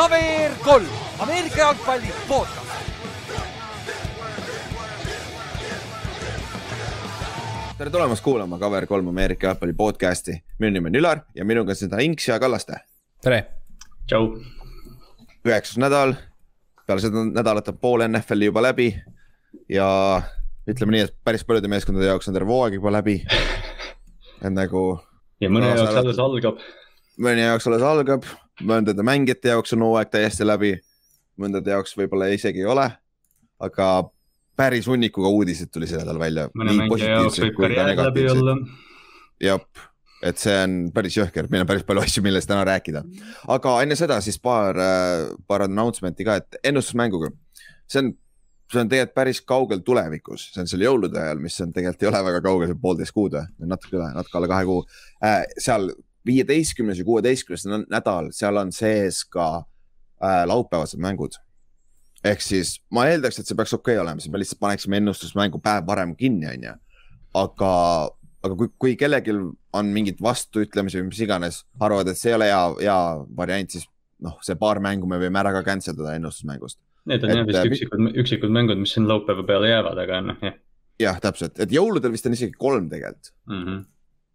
KVR kolm, Ameerika jalgpalli podcast. tere tulemast kuulama KVR3 Ameerika jalgpalli podcast'i. minu nimi on Ülar ja minuga on seda Inks ja Kallaste. tere. tšau. üheksas nädal, peale seda nädalat on pool NFL-i juba läbi ja ütleme nii, et päris paljude meeskondade jaoks on terve hooaeg juba läbi. et nagu. ja mõne jaoks alles algab. mõne jaoks alles algab, mõndade mängijate jaoks on hooaeg täiesti läbi. mõndade jaoks võib-olla isegi ei ole, aga päris hunnikuga uudiseid tuli see nädal välja. jah, et see on päris jõhker, meil on päris palju asju, millest täna rääkida. aga enne seda siis paar, paar announcement'i ka, et ennustusmänguga. see on, see on tegelikult päris kaugel tulevikus, see on seal jõulude ajal, mis on tegelikult ei ole väga kaugel, poolteist kuud või natuke üle, natuke alla kahe kuu äh,. seal viieteistkümnes ja kuueteistkümnes nädal, seal on sees ka äh, laupäevased mängud ehk siis ma eeldaks, et see peaks okei okay olema, siis me lihtsalt paneksime ennustusmängu päev varem kinni, on ju. aga, aga kui, kui kellelgi on mingid vastuütlemisi või mis iganes, arvavad, et see ei ole hea, hea variant, siis noh, see paar mängu me võime ära ka cancel dada ennustusmängust. Need on jah vist äh, üksikud, üksikud mängud, mis siin laupäeva peale jäävad, aga noh jah. jah, täpselt, et jõuludel vist on isegi kolm tegelikult mm. -hmm.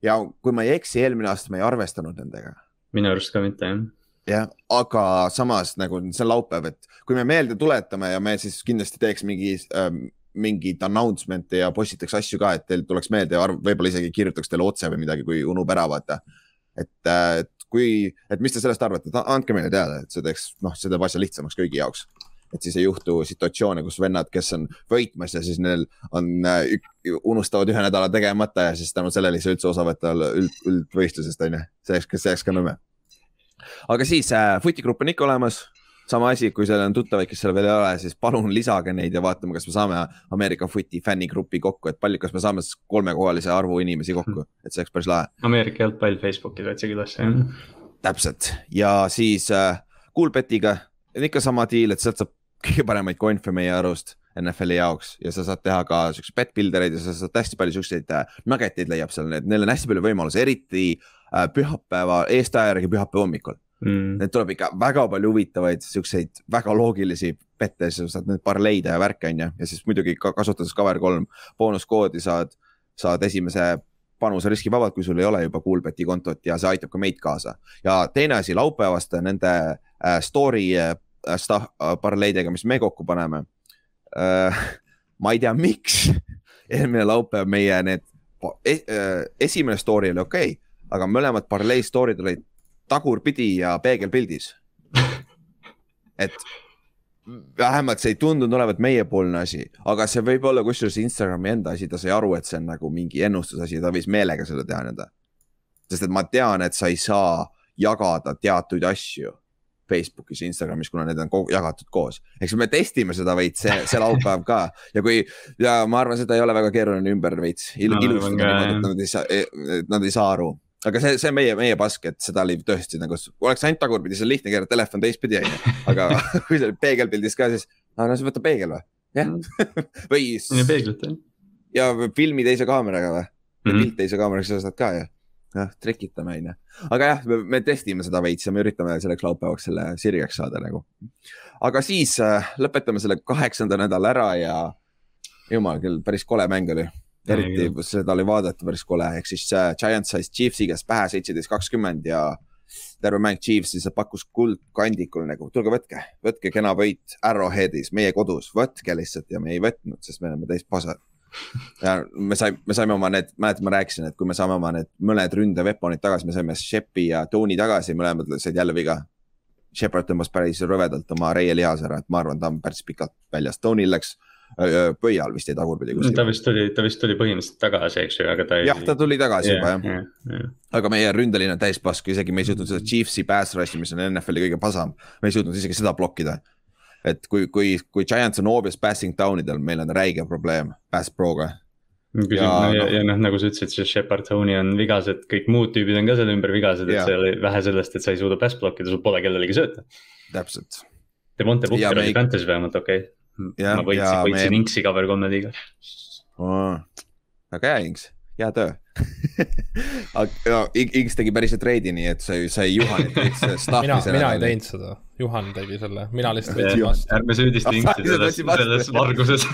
Ja kui ma ei eksi, eelmine aasta me ei arvestanud nendega. minu arust ka mitte jah jah, aga samas nagu see on laupäev, et kui me meelde tuletame ja me siis kindlasti teeks mingi ähm, mingit announcement'e ja postitaks asju ka, et teil tuleks meelde ja võib-olla isegi kirjutaks teile otse või midagi, kui unub ära, vaata. et, et kui, et mis te sellest arvate, andke meile teada, et see teeks, noh, see teeb asja lihtsamaks kõigi jaoks. Et siis ei juhtu situatsioone, kus vennad, kes on võitmas ja siis neil on äh,, unustavad ühe nädala tegemata ja siis tänu sellele ei saa üldse osa võtta üld, üldvõistlusest, on ju. see oleks, see oleks ka nõme aga siis äh, Futigrupp on ikka olemas, sama asi, kui seal on tuttavaid, kes seal veel ei ole, siis palun lisage neid ja vaatame, kas me saame Ameerika Futi fännigrupi kokku, et palju, kas me saame kolmekohalise arvu inimesi kokku, et see oleks päris lahe. Ameerika jalgpall Facebookis otsige üles jah. täpselt ja siis äh, Coolbetiga on ikka sama deal, et sealt saab kõige paremaid konfe meie arust NFL-i jaoks. Ja sa saad teha ka siukseid bet builder eid ja sa saad hästi palju siukseid äh, nugget'id leiab seal, neil on hästi palju võimalusi, eriti äh, pühapäeva eestaja järgi pühapäeva hommikul. Mm.. Need tuleb ikka väga palju huvitavaid siukseid väga loogilisi bette, sa saad need parleide ja värke on ju, ja siis muidugi ka kasutades Cover3 boonuskoodi saad, saad esimese panuse riskivabalt, kui sul ei ole juba Coolbeti kontot ja see aitab ka meid kaasa. ja teine asi laupäevaste nende äh, story stuff parleidega, mis me kokku paneme äh,. ma ei tea, miks eelmine laupäev meie need e, äh, esimene story oli okei okay,, aga mõlemad parlei story'd olid tagurpidi ja peegelpildis et vähemalt see ei tundunud olevat meiepoolne asi, aga see võib olla kusjuures Instagrami enda asi, ta sai aru, et see on nagu mingi ennustusasi, ta võis meelega selle teha nii-öelda. sest et ma tean, et sa ei saa jagada teatuid asju Facebookis Instagramis, kuna need on kogu, jagatud koos. eks me testime seda veits see, see laupäev ka ja kui ja ma arvan, seda ei ole väga keeruline ümber veits il, no, ilustada niimoodi, et nad ei saa, e, nad ei saa aru. aga see, see on meie, meie pask, et seda oli tõesti nagu, oleks ainult tagurpidi, see on lihtne keerata telefon teistpidi on ju, aga kui see oli peegelpildis ka, siis no, no siis võta peegel või, jah või. peeglit jah. ja filmi teise kaameraga või mm -hmm., pilt teise kaameraga, sa saad ka ju jah, trikitame onju, aga jah, me testime seda veits ja me üritame selleks laupäevaks selle sirgeks saada nagu. aga siis äh, lõpetame selle kaheksanda nädala ära ja jumal küll, päris kole mäng oli. eriti seda oli vaadata päris kole, ehk siis äh, Giants sai Chiefsi käest pähe seitseteist, kakskümmend ja terve mäng Chiefs siis pakkus kuldkandikul nagu, tulge võtke, võtke kena võit Arrowheadis, meie kodus, võtke lihtsalt ja me ei võtnud, sest me oleme täis pasad ja me saime, me saime oma need, mäletad, ma rääkisin, et kui me saame oma need mõned ründeveponid tagasi, me saime Shepi ja Tony tagasi, mõlemad said jälle viga. Shepard tõmbas päris rõvedalt oma reielihase ära, et ma arvan, ta on päris pikalt väljas, Tonyl läks pöial vist jäi tagurpidi kuskil. ta vist tuli, ta vist tuli põhimõtteliselt tagasi, eks ju, aga ta ei. jah, ta tuli tagasi yeah, juba jah yeah,. Yeah. aga meie ründeline on täis pask, isegi me ei suutnud seda Chiefsi pass rush'i, mis on NFL-i kõige pasam, me ei suutnud isegi seda blokkida et kui, kui, kui Giants on obvious passing down idel, meil on räige probleem pass pro'ga. ja, ja, ja noh, nagu sa ütlesid, see Shepard, Tony on vigased, kõik muud tüübid on ka selle ümber vigased, et see oli vähe sellest, et sa ei suuda pass blokkida, sul pole kellelegi sööta. täpselt. Devonte Booker oli me... Fantasy vähemalt okei okay.. ma võitsin, võitsin me... Inksi cover kolme liigas oh,. väga hea Inks, hea töö aga no, Inks tegi päriselt reidi, nii et sa ei, sa ei juhaninud üldse staff'i mina, mina ei teinud seda Juhan tegi selle, mina lihtsalt võtsin vastu. ärme süüdista Inksi selles, selles varguses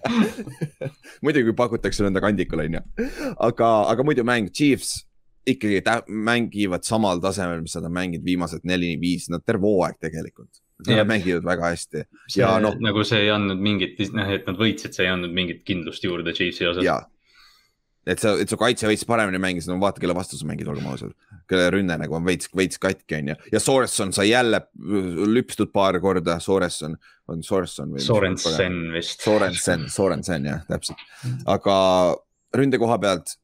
muidugi, kui pakutakse nõnda kandikul, on ju. aga, aga muidu mäng Chiefs ikkagi mängivad samal tasemel, mis nad on mänginud viimased neli-viis, nad terve hooaeg tegelikult. Nad mängivad väga hästi. ja noh. nagu see ei andnud mingit, noh, et nad võitsid, see ei andnud mingit kindlust juurde Chiefsi osas et sa, et su kaitse veits paremini mängis, no vaata, kelle vastu sa mängid, olgem ausad. kelle rünne nagu on veits, veits katki, on ju. ja Soresson sai jälle lüpstud paar korda, Soresson, on Soresson või? Sorensen vist. Sorensen, Sorensen jah, täpselt. aga ründe koha pealt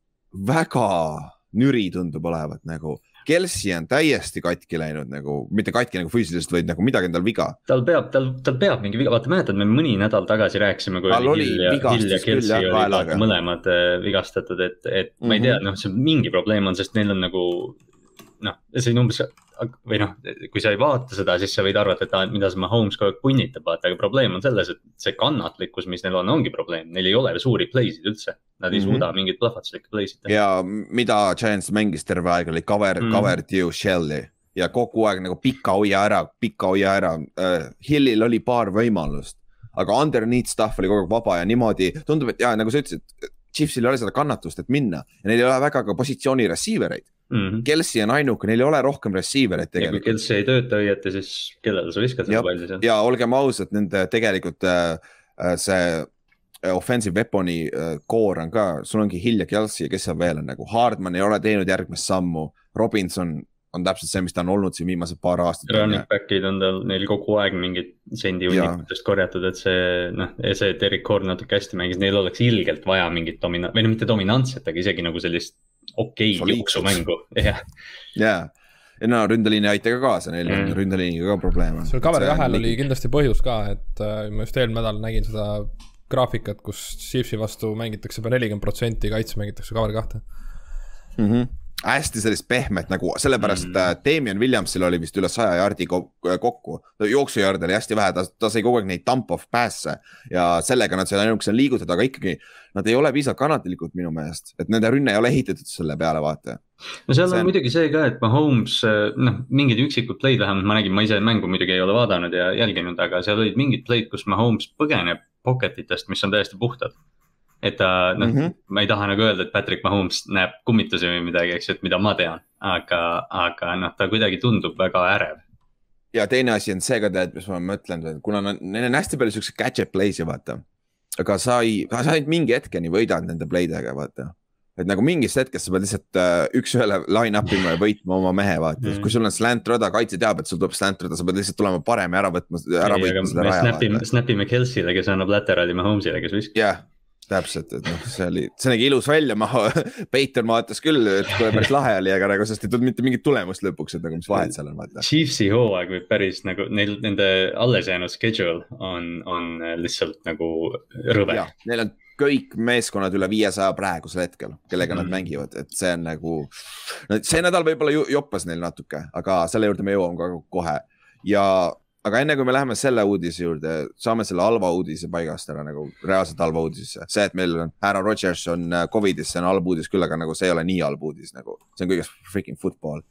väga nüri tundub olevat nagu Kelsey on täiesti katki läinud nagu, mitte katki nagu füüsiliselt, vaid nagu midagi on tal viga. tal peab, tal, tal peab mingi viga, vaata mäletad, me mõni nädal tagasi rääkisime, kui tal oli Hill ja, Hill ja Kelsey olid vaata mõlemad äh, vigastatud, et, et mm -hmm. ma ei tea, mhm. noh, see mingi probleem on, sest neil on nagu noh, see on umbes või noh, kui sa ei vaata seda, siis sa võid arvata, et ah, mida see Mahomes kogu aeg punnitab, vaata, aga probleem on selles, et see kannatlikkus, mis neil on, ongi probleem, neil ei ole suuri play sid üldse. Nad ei mm -hmm. suuda mingeid plahvatuslikke play sid teha. ja mida Giants mängis terve aeg, oli cover mm, -hmm. cover to shell'i ja kogu aeg nagu pika hoia ära, pika hoia ära uh,. Hillil oli paar võimalust, aga underneath stuff oli kogu aeg vaba ja niimoodi tundub, et ja nagu sa ütlesid, Chiefsil ei ole seda kannatust, et minna ja neil ei ole väga ka positsiooni receiver eid mm. -hmm. Kelsey on ainuke, neil ei ole rohkem receiver eid tegelikult. kui Kelsey ei tööta õieti, siis kellele sa viskad selle palli seal? ja olgem ausad, nende tegelikult äh, äh see äh, offensive weapon'i core on ka, sul ongi Hill ja Kelsey ja kes seal veel on nagu, Hardman ei ole teinud järgmist sammu, Robinson on täpselt see, mis ta on olnud siin viimased paar aastat. Running back'id on tal, neil kogu aeg mingid sendi hunnikutest korjatud, et see noh, see, et Erik Horn natuke hästi mängis, neil oleks ilgelt vaja mingit domina-, või no mitte dominantset, aga isegi nagu sellist okei okay, jooksumängu, jah. jaa, ja no ründeliin ei aita ka kaasa, neil on mm. ründeliiniga ka probleeme. seal cover kahel oli kindlasti põhjus ka, et äh, ma just eelmine nädal nägin seda graafikat, kus Chiefsi vastu mängitakse pea nelikümmend protsenti, kaitse mängitakse cover kahte mm. -hmm hästi sellist pehmet nagu, sellepärast mm. Äh, Damien Williamsil oli vist üle saja jardi kokku. jooksujarde oli hästi vähe, ta, ta sai kogu aeg neid dump off pass'e ja sellega nad said ainukesena liigutada, aga ikkagi. Nad ei ole piisavalt kannatlikud minu meelest, et nende rünne ei ole ehitatud selle peale, vaata. no seal see on muidugi see ka, et Mahomes, äh, noh, mingid üksikud play'd vähemalt ma nägin, ma ise mängu muidugi ei ole vaadanud ja jälginud, aga seal olid mingid play'd, kus Mahomes põgeneb pocket itest, mis on täiesti puhtad et ta noh mm, -hmm. ma ei taha nagu öelda, et Patrick Mahomes näeb kummitusi või midagi, eks ju, et mida ma tean, aga, aga noh, ta kuidagi tundub väga ärev. ja teine asi on see ka tead, mis ma mõtlen, kuna neil on hästi palju siukseid gadget play'si, vaata. aga sa ei, sa ainult mingi hetkeni võidad nende play dega, vaata et nagu mingist hetkest sa pead lihtsalt uh, üks-ühele line up ima ja võitma oma mehe, vaata mm., kui sul on slant rada, kaitse teab, et sul tuleb slant rada, sa pead lihtsalt tulema parem ja ära võtma, ära võitma seda raja. Snap ime, snap ime Kelsey'le, kes annab laterali Mahomes'ile, kes viskab. jah yeah täpselt, et noh, see oli, see nägi ilus välja, ma, Peiton vaatas küll, et päris lahe oli, aga nagu sellest ei tulnud mitte mingit tulemust lõpuks, et nagu mis vahet seal on, vaata. Chiefsi hooaeg võib päris nagu neil, nende alles jäänud schedule on, on lihtsalt nagu rõve. Neil on kõik meeskonnad üle viiesaja praegusel hetkel, kellega mm. nad mängivad, et see on nagu. see nädal võib-olla joppas neil natuke, aga selle juurde me jõuame ka kohe ja aga enne kui me läheme selle uudise juurde, saame selle halva uudise paigast ära nagu reaalselt halva uudisesse. see, et meil on härra Rodgers on äh, Covidis, see on halb uudis küll, aga nagu see ei ole nii halb uudis nagu, see on kõigest freaking football.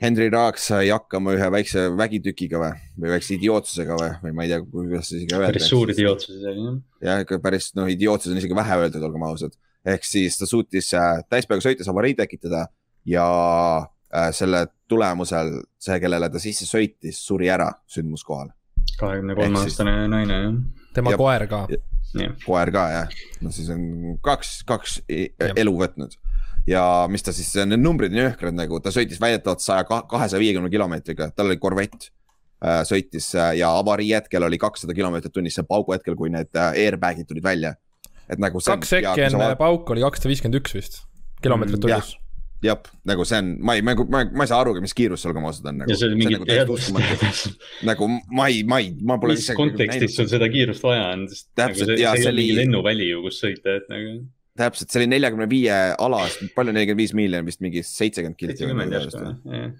Henry Raaks sai hakkama ühe väikse vägitükiga või, või väikse idiootsusega või, või ma ei tea, kuidas seda isegi öelda. päris suur idiootsus isegi jah. jah, ikka päris noh, idiootsus on isegi vähe öeldud, olgem ausad. ehk siis ta suutis äh, täispäevaga sõites avarii tekitada ja äh, selle tulemusel see, kellele ta sisse sõitis, suri ära sündmuskohal. kahekümne kolme aastane naine, jah. tema ja, koer ka. koer ka jah, no siis on kaks, kaks e-, ja. elu võtnud ja mis ta siis, need numbrid on jõhkrad nagu, ta sõitis väidetavalt saja kahesaja viiekümne kilomeetriga, tal oli korvett äh,. sõitis äh, ja avarii hetkel oli kakssada kilomeetrit tunnis, see paugu hetkel, kui need äh, airbag'id tulid välja. et nagu. kaks sekki enne pauku oli kakssada viiskümmend üks vist, kilomeetrit tunnis mm, jah, nagu see on, ma ei, ma, ma, ma ei saa arugi, mis kiirus seal, kui ma ausalt olen nagu. ja see on mingi teadus. nagu ma ei, ma ei, ma pole. mis kontekstis sul seda kiirust vaja on, sest täpselt, nagu see, see mingi lennuväli ju, kus sõita, et nagu. täpselt, see oli neljakümne viie alas, palju nelikümmend viis miljonit vist mingi seitsekümmend kilti.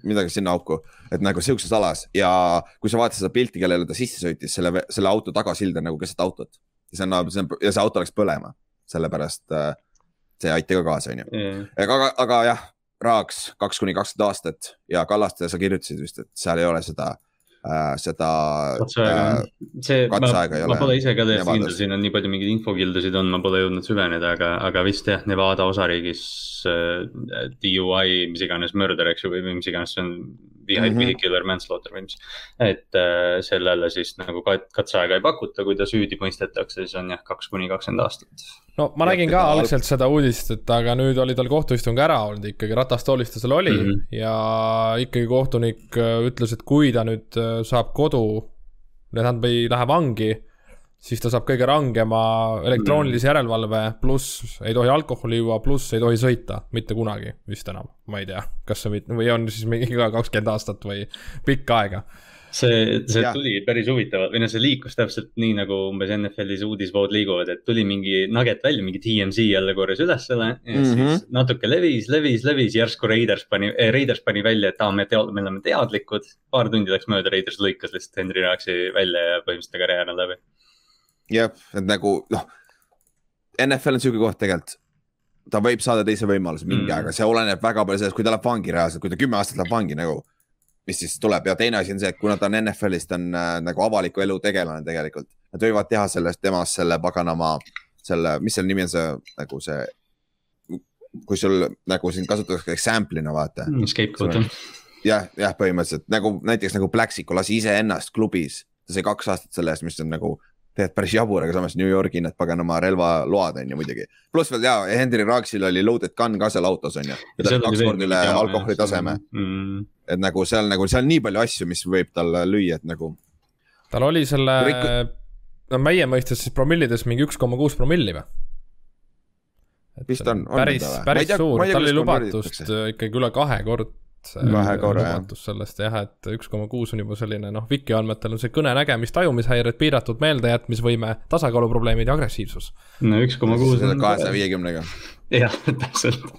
midagi sinna auku, et nagu sihukeses alas ja kui sa vaatad seda pilti, kellele ta sisse sõitis, selle, selle auto tagasild on nagu keset autot. ja see on, see on ja see auto läks põlema, sellepärast äh, see aita ka kaasa, on ju. aga, aga jah Raaks kaks kuni kakskümmend aastat ja Kallaste, sa kirjutasid vist, et seal ei ole seda äh,, seda katseaega äh, see, ma, ma ole. pole ise ka täiesti kindel, siin on nii palju mingeid infokildusid on, ma pole jõudnud süveneda, aga, aga vist jah, Nevada osariigis äh, DUI, mis iganes murder, eks ju, või mis iganes see on. Mhm. Vehicular manslaughter või mis, et äh, sellele siis nagu kat- katseaega ei pakuta, kui ta süüdi mõistetakse, siis on jah, kaks kuni kakskümmend aastat. no ma Ja nägin ka algselt seda uudist, et aga nüüd oli tal kohtuistung ära olnud ikkagi, ratastoolis ta seal oli mm Mhm. -hmm. ja ikkagi kohtunik äh, ütles, et kui ta nüüd äh, saab kodu, tähendab ei lähe vangi, siis ta saab kõige rangema elektroonilise järelevalve, pluss ei tohi alkoholi juua, pluss ei tohi sõita, mitte kunagi vist enam, ma ei tea, kas see või on siis mingi ka kakskümmend aastat või pikka aega. see, see Jah. tuli päris huvitavalt või noh, see liikus täpselt nii nagu umbes NFL-is uudisvood liiguvad, et tuli mingi nugget välja, mingi TMZ jälle korjas ülesele ja mm Mhm. -hmm. siis natuke levis, levis, levis, järsku Raiders pani eh,, Raiders pani välja, et aa, me tead-, me oleme teadlikud. paar tundi läks mööda, Raiders lõikas lihtsalt Henry Raaksi välja ja põhimõtteliselt ta karjäär on läbi. jah, et nagu noh, NFL on siuke koht tegelikult. ta võib saada teise võimaluse mingi Mm. mm. aeg, see oleneb väga palju sellest, kui ta läheb vangi reaalselt, kui ta kümme aastat läheb vangi nagu. mis siis tuleb ja teine asi on see, et kuna ta on NFL-is, ta on äh, nagu avaliku elu tegelane tegelikult. Nad võivad teha sellest temast selle paganama, selle, mis selle nimi on see nagu see. kui sul nagu siin kasutatakse example'ina vaata Scapegoat Sorry. on. jah, jah, põhimõtteliselt nagu näiteks nagu Plaxico lasi iseennast klubis, ta sai kaks aastat selle eest, mis on nagu tegelikult päris jabur, aga samas New Yorgi need paganama relvaload on ju muidugi. pluss veel ja, Henry Raaksil oli loaded gun ka seal autos on ju. ja ta oli kaks korda üle alkoholi taseme, mm.. et nagu seal nagu seal on nii palju asju, mis võib talle lüüa, et nagu tal oli selle Riku-, no meie mõistes siis promillides mingi üks koma kuus promilli või? Vist on- on päris päris tea- suur tal oli lubatust äh, ikkagi üle kahe kord. Lubatus sellest jah, et üks koma kuus on juba selline noh, Viki andmetel on see kõne, nägemis, tajumishäired, piiratud meeldejätmisvõime, tasakaaluprobleemid ja agressiivsus. no üks koma kuus on. kahesaja viiekümnega. jah, täpselt.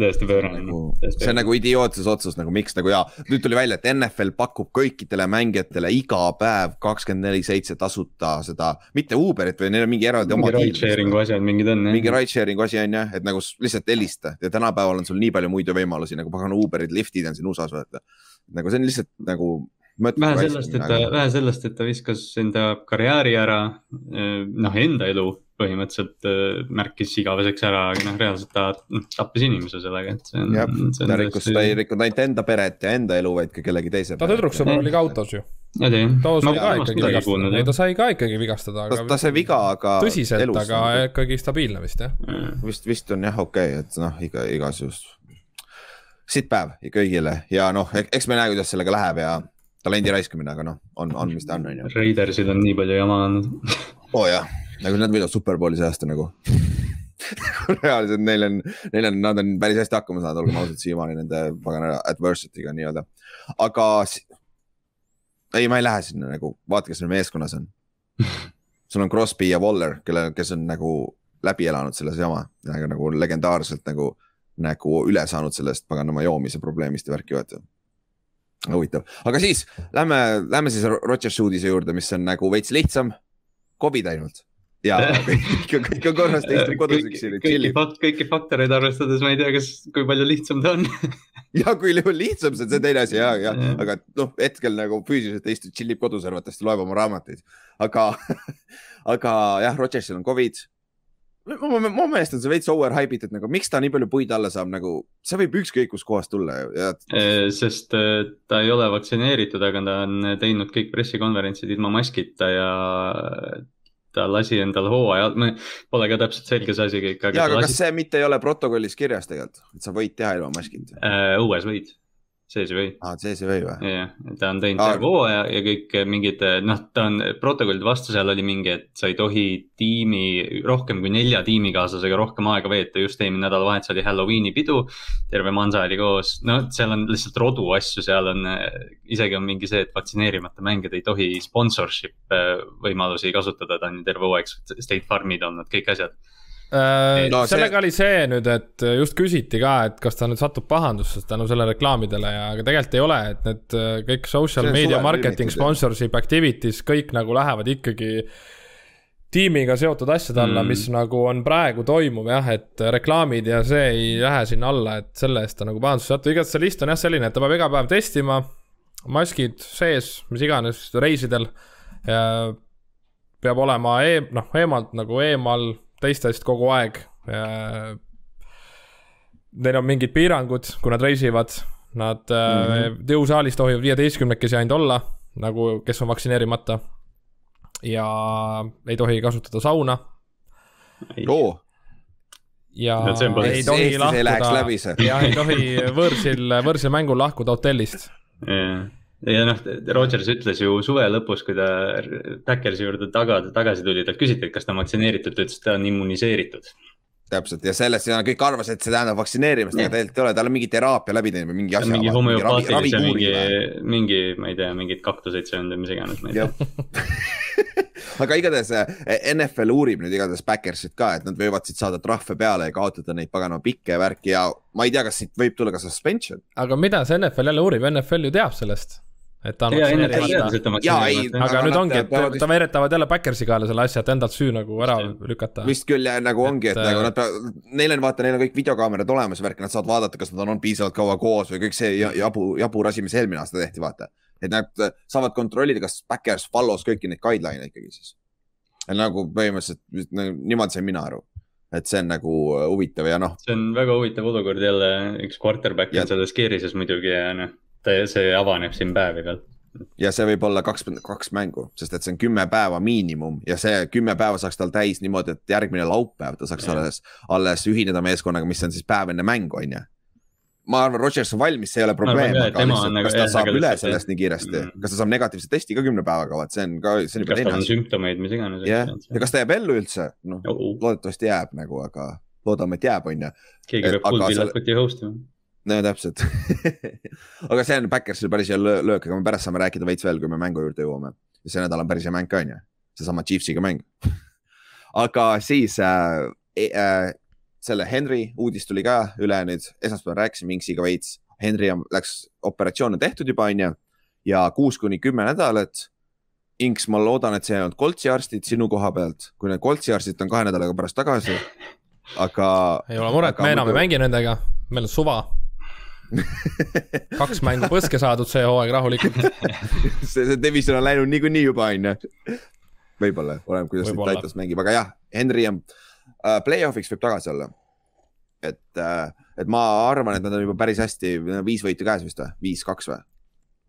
Täiesti pöörane nagu, see on nagu idiootses otsus nagu miks nagu ja nüüd tuli välja, et NFL pakub kõikidele mängijatele iga päev kakskümmend neli seitse tasuta seda, mitte Uberit või neil on mingi eraldi oma mingi ride sharing'u asjad mingid on jah. mingi ride sharing'u asi on jah, et nagu lihtsalt helista ja tänapäeval on sul nii palju muid võimalusi nagu pagan Uberid, liftid on siin USA-s vaata. nagu see on lihtsalt nagu. vähe sellest, et ta, vähe sellest, et ta viskas enda karjääri ära, noh, enda elu põhimõtteliselt äh, märkis igaveseks ära, aga noh, reaalselt ta noh, tappis inimese sellega, et see on. jah, ta rikkus, ta ei rikkunud ainult enda peret ja enda elu, vaid ka kellegi teise. ta tüdruksõber oli ka autos ju. ta sai ka ikkagi vigastada, ei ta sai ka ikkagi vigastada, ta, ta aga sai viga, aga. tõsiselt, aga ikkagi stabiilne vist jah. vist, vist on jah okei okay,, et noh, iga, igasugust. sitt päev kõigile ja noh, eks me näe, kuidas sellega läheb ja talendi raiskamine, aga noh, on, on, mis ta on, on ju. Raidersil on nii palju jama olnud. oo oh, jah, nagu nad võidavad superbowli see aasta nagu. reaalselt neil on, neil on, nad on päris hästi hakkama saanud, olgem ausad, siiamaani nende pagana adversity'ga nii-öelda, aga. ei, ma ei lähe sinna nagu, vaata, kes neil meeskonnas on. sul on Crosby ja Waller, kelle, kes on nagu läbi elanud selles jama nagu, nagu legendaarselt nagu, nagu üle saanud sellest paganama joomise probleemist ja värki vaata huvitav, aga siis lähme, lähme siis Rodgers uudise juurde, mis on nagu veits lihtsam. Covid ainult ja kõik, kõik on korras, ta istub kodus üksi, kõiki tšillib fakt-, kõiki faktoreid arvestades ma ei tea, kas, kui palju lihtsam ta on. ja kui li- lihtsam see on, see on teine asi ja, ja Jah. aga noh, hetkel nagu füüsiliselt ta istub, tšillib kodus arvatavasti, loeb oma raamatuid, aga, aga jah, Rodgersil on Covid. mu meelest on see veits overhype itud nagu, miks ta nii palju puid alla saab nagu, see võib ükskõik kuskohast tulla ju ja sest äh, ta ei ole vaktsineeritud, aga ta on teinud kõik pressikonverentsid ilma maskita ja ta lasi endal hooaja, pole ka täpselt selge see asi kõik, ja aga ta kas lasi see mitte ei ole protokollis kirjas tegelikult, et sa võid teha ilma maskita? äh, õues võid, või. aa, see see või jah, ta on teinud terve hooaja ja kõik mingid, noh, ta on protokollide vastu seal oli mingi, et sa ei tohi tiimi, rohkem kui nelja tiimikaaslasega rohkem aega veeta, just eelmine nädalavahetus oli Halloweeni pidu. terve mansa oli koos, no seal on lihtsalt rodu asju, seal on isegi on mingi see, et vaktsineerimata mängijad ei tohi sponsorship võimalusi kasutada, ta on ju terve hooaeg State Farmid olnud, kõik asjad. Äh, No no, see- sellega oli see nüüd, et just küsiti ka, et kas ta nüüd satub pahandusse tänu sellele reklaamidele ja, aga tegelikult ei ole, et need äh, kõik social media marketing, sponsorship activities kõik nagu lähevad ikkagi tiimiga seotud asjade alla Mm. mis nagu on praegu toimuv jah, et reklaamid ja see ei lähe sinna alla, et selle eest ta nagu pahandus satub, igatahes see list on jah selline, et ta peab iga päev testima, maskid sees, mis iganes reisidel. peab olema e noh, eemalt nagu eemal teistest kogu aeg. Neil on mingid piirangud, kui nad reisivad, nad mm -hmm. jõusaalis tohivad viieteistkümnekesi ainult olla, nagu kes on vaktsineerimata. ja ei tohi kasutada sauna oo, ja ei tohi lahkuda ja ei tohi võõrsil, võõrsil mängul lahkuda hotellist. ja, ja noh, Rodgers ütles ju suve lõpus, kui ta Backersi juurde taga, tagasi tuli, talt küsiti, et kas ta on vaktsineeritud, ta ütles, et ta on immuniseeritud. täpselt ja sellest ja kõik arvasid, et see tähendab vaktsineerimist, aga tegelikult ei ole, tal on mingi teraapia läbi teinud või mingi asja. mingi homöopaatilise, mingi, mingi, ma ei tea, mingeid kaktuseid söönud või mis iganes, ma ei tea aga igatahes eh, NFL uurib nüüd igatahes Backersit ka, et nad võivad siit saada trahve peale ja kaotada neid paganama pikke ja värki ja ma ei tea, kas siit võib tulla ka suspension. aga mida see NFL jälle uurib, NFL ju teab sellest, et ta on vaktsineerimata on aga nüüd ongi, et ta veeretavad jälle Backersi kaela selle asja, et endalt süü nagu ära lükata. vist küll ja nagu ongi, et nagu nad peavad, neil on vaata, neil on kõik videokaamerad olemas värk, nad saavad vaadata, kas nad on olnud piisavalt kaua koos või kõik see ja- jabu, jabur asi, mis eelmine aasta tehti, vaata. et nad saavad kontrollida, kas Backers follows kõiki neid guideline'e ikkagi siis. nagu põhimõtteliselt niimoodi sain mina aru, et see on nagu huvitav ja noh, see on väga huvitav olukord jälle, üks quarterback Ja- on selles keerises muidugi ja noh, see avaneb siin päevi peal. ja see võib olla kaks, kaks mängu, sest et see on kümme päeva miinimum ja see kümme päeva saaks tal täis niimoodi, et järgmine laupäev ta saaks Jah. alles, alles ühineda meeskonnaga, mis on siis päev enne mängu, on ju. ma arvan, Rodgers on valmis, see ei ole probleem, aga lihtsalt on nagu- kas ta saab aga üle sellest nii kiiresti Mm., kas ta saab negatiivse testi ka kümne päevaga, vaat see on ka, see on juba kas teine on asi. sümptomeid, mis iganes. jah, ja kas ta jääb ellu üldse, noh, loodetavasti jääb nagu, aga loodame, et jääb, on ju. keegi peab full selle- host ima. No täpselt aga see on Backersil päris hea lö- löök, aga me pärast saame rääkida veits veel, kui me mängu juurde jõuame. see nädal on päris hea mäng ka, on ju, seesama Chiefsiga mäng. aga siis äh, äh, selle Henry uudis tuli ka üle nüüd, esmaspäeval rääkisime Inksiga veits. Henry on, läks, operatsioon on tehtud juba, on ju, ja kuus kuni kümme nädalat. Inks, ma loodan, et see ei olnud Koltsi arstid sinu koha pealt, kui need Koltsi arstid on kahe nädalaga pärast tagasi. aga ei ole muret, me enam ei mängi nendega, meil on suva. kaks mängu põske saadud see hooaeg rahulikult. see, see division on läinud niikuinii juba, on ju. võib-olla, oleneb, kuidas nüüd Võib-olla. Titans mängib, aga jah, Henry on äh,, play-off'iks võib tagasi olla. et äh,, et ma arvan, et nad on juba päris hästi, viis võitu käes vist või, viis-kaks või?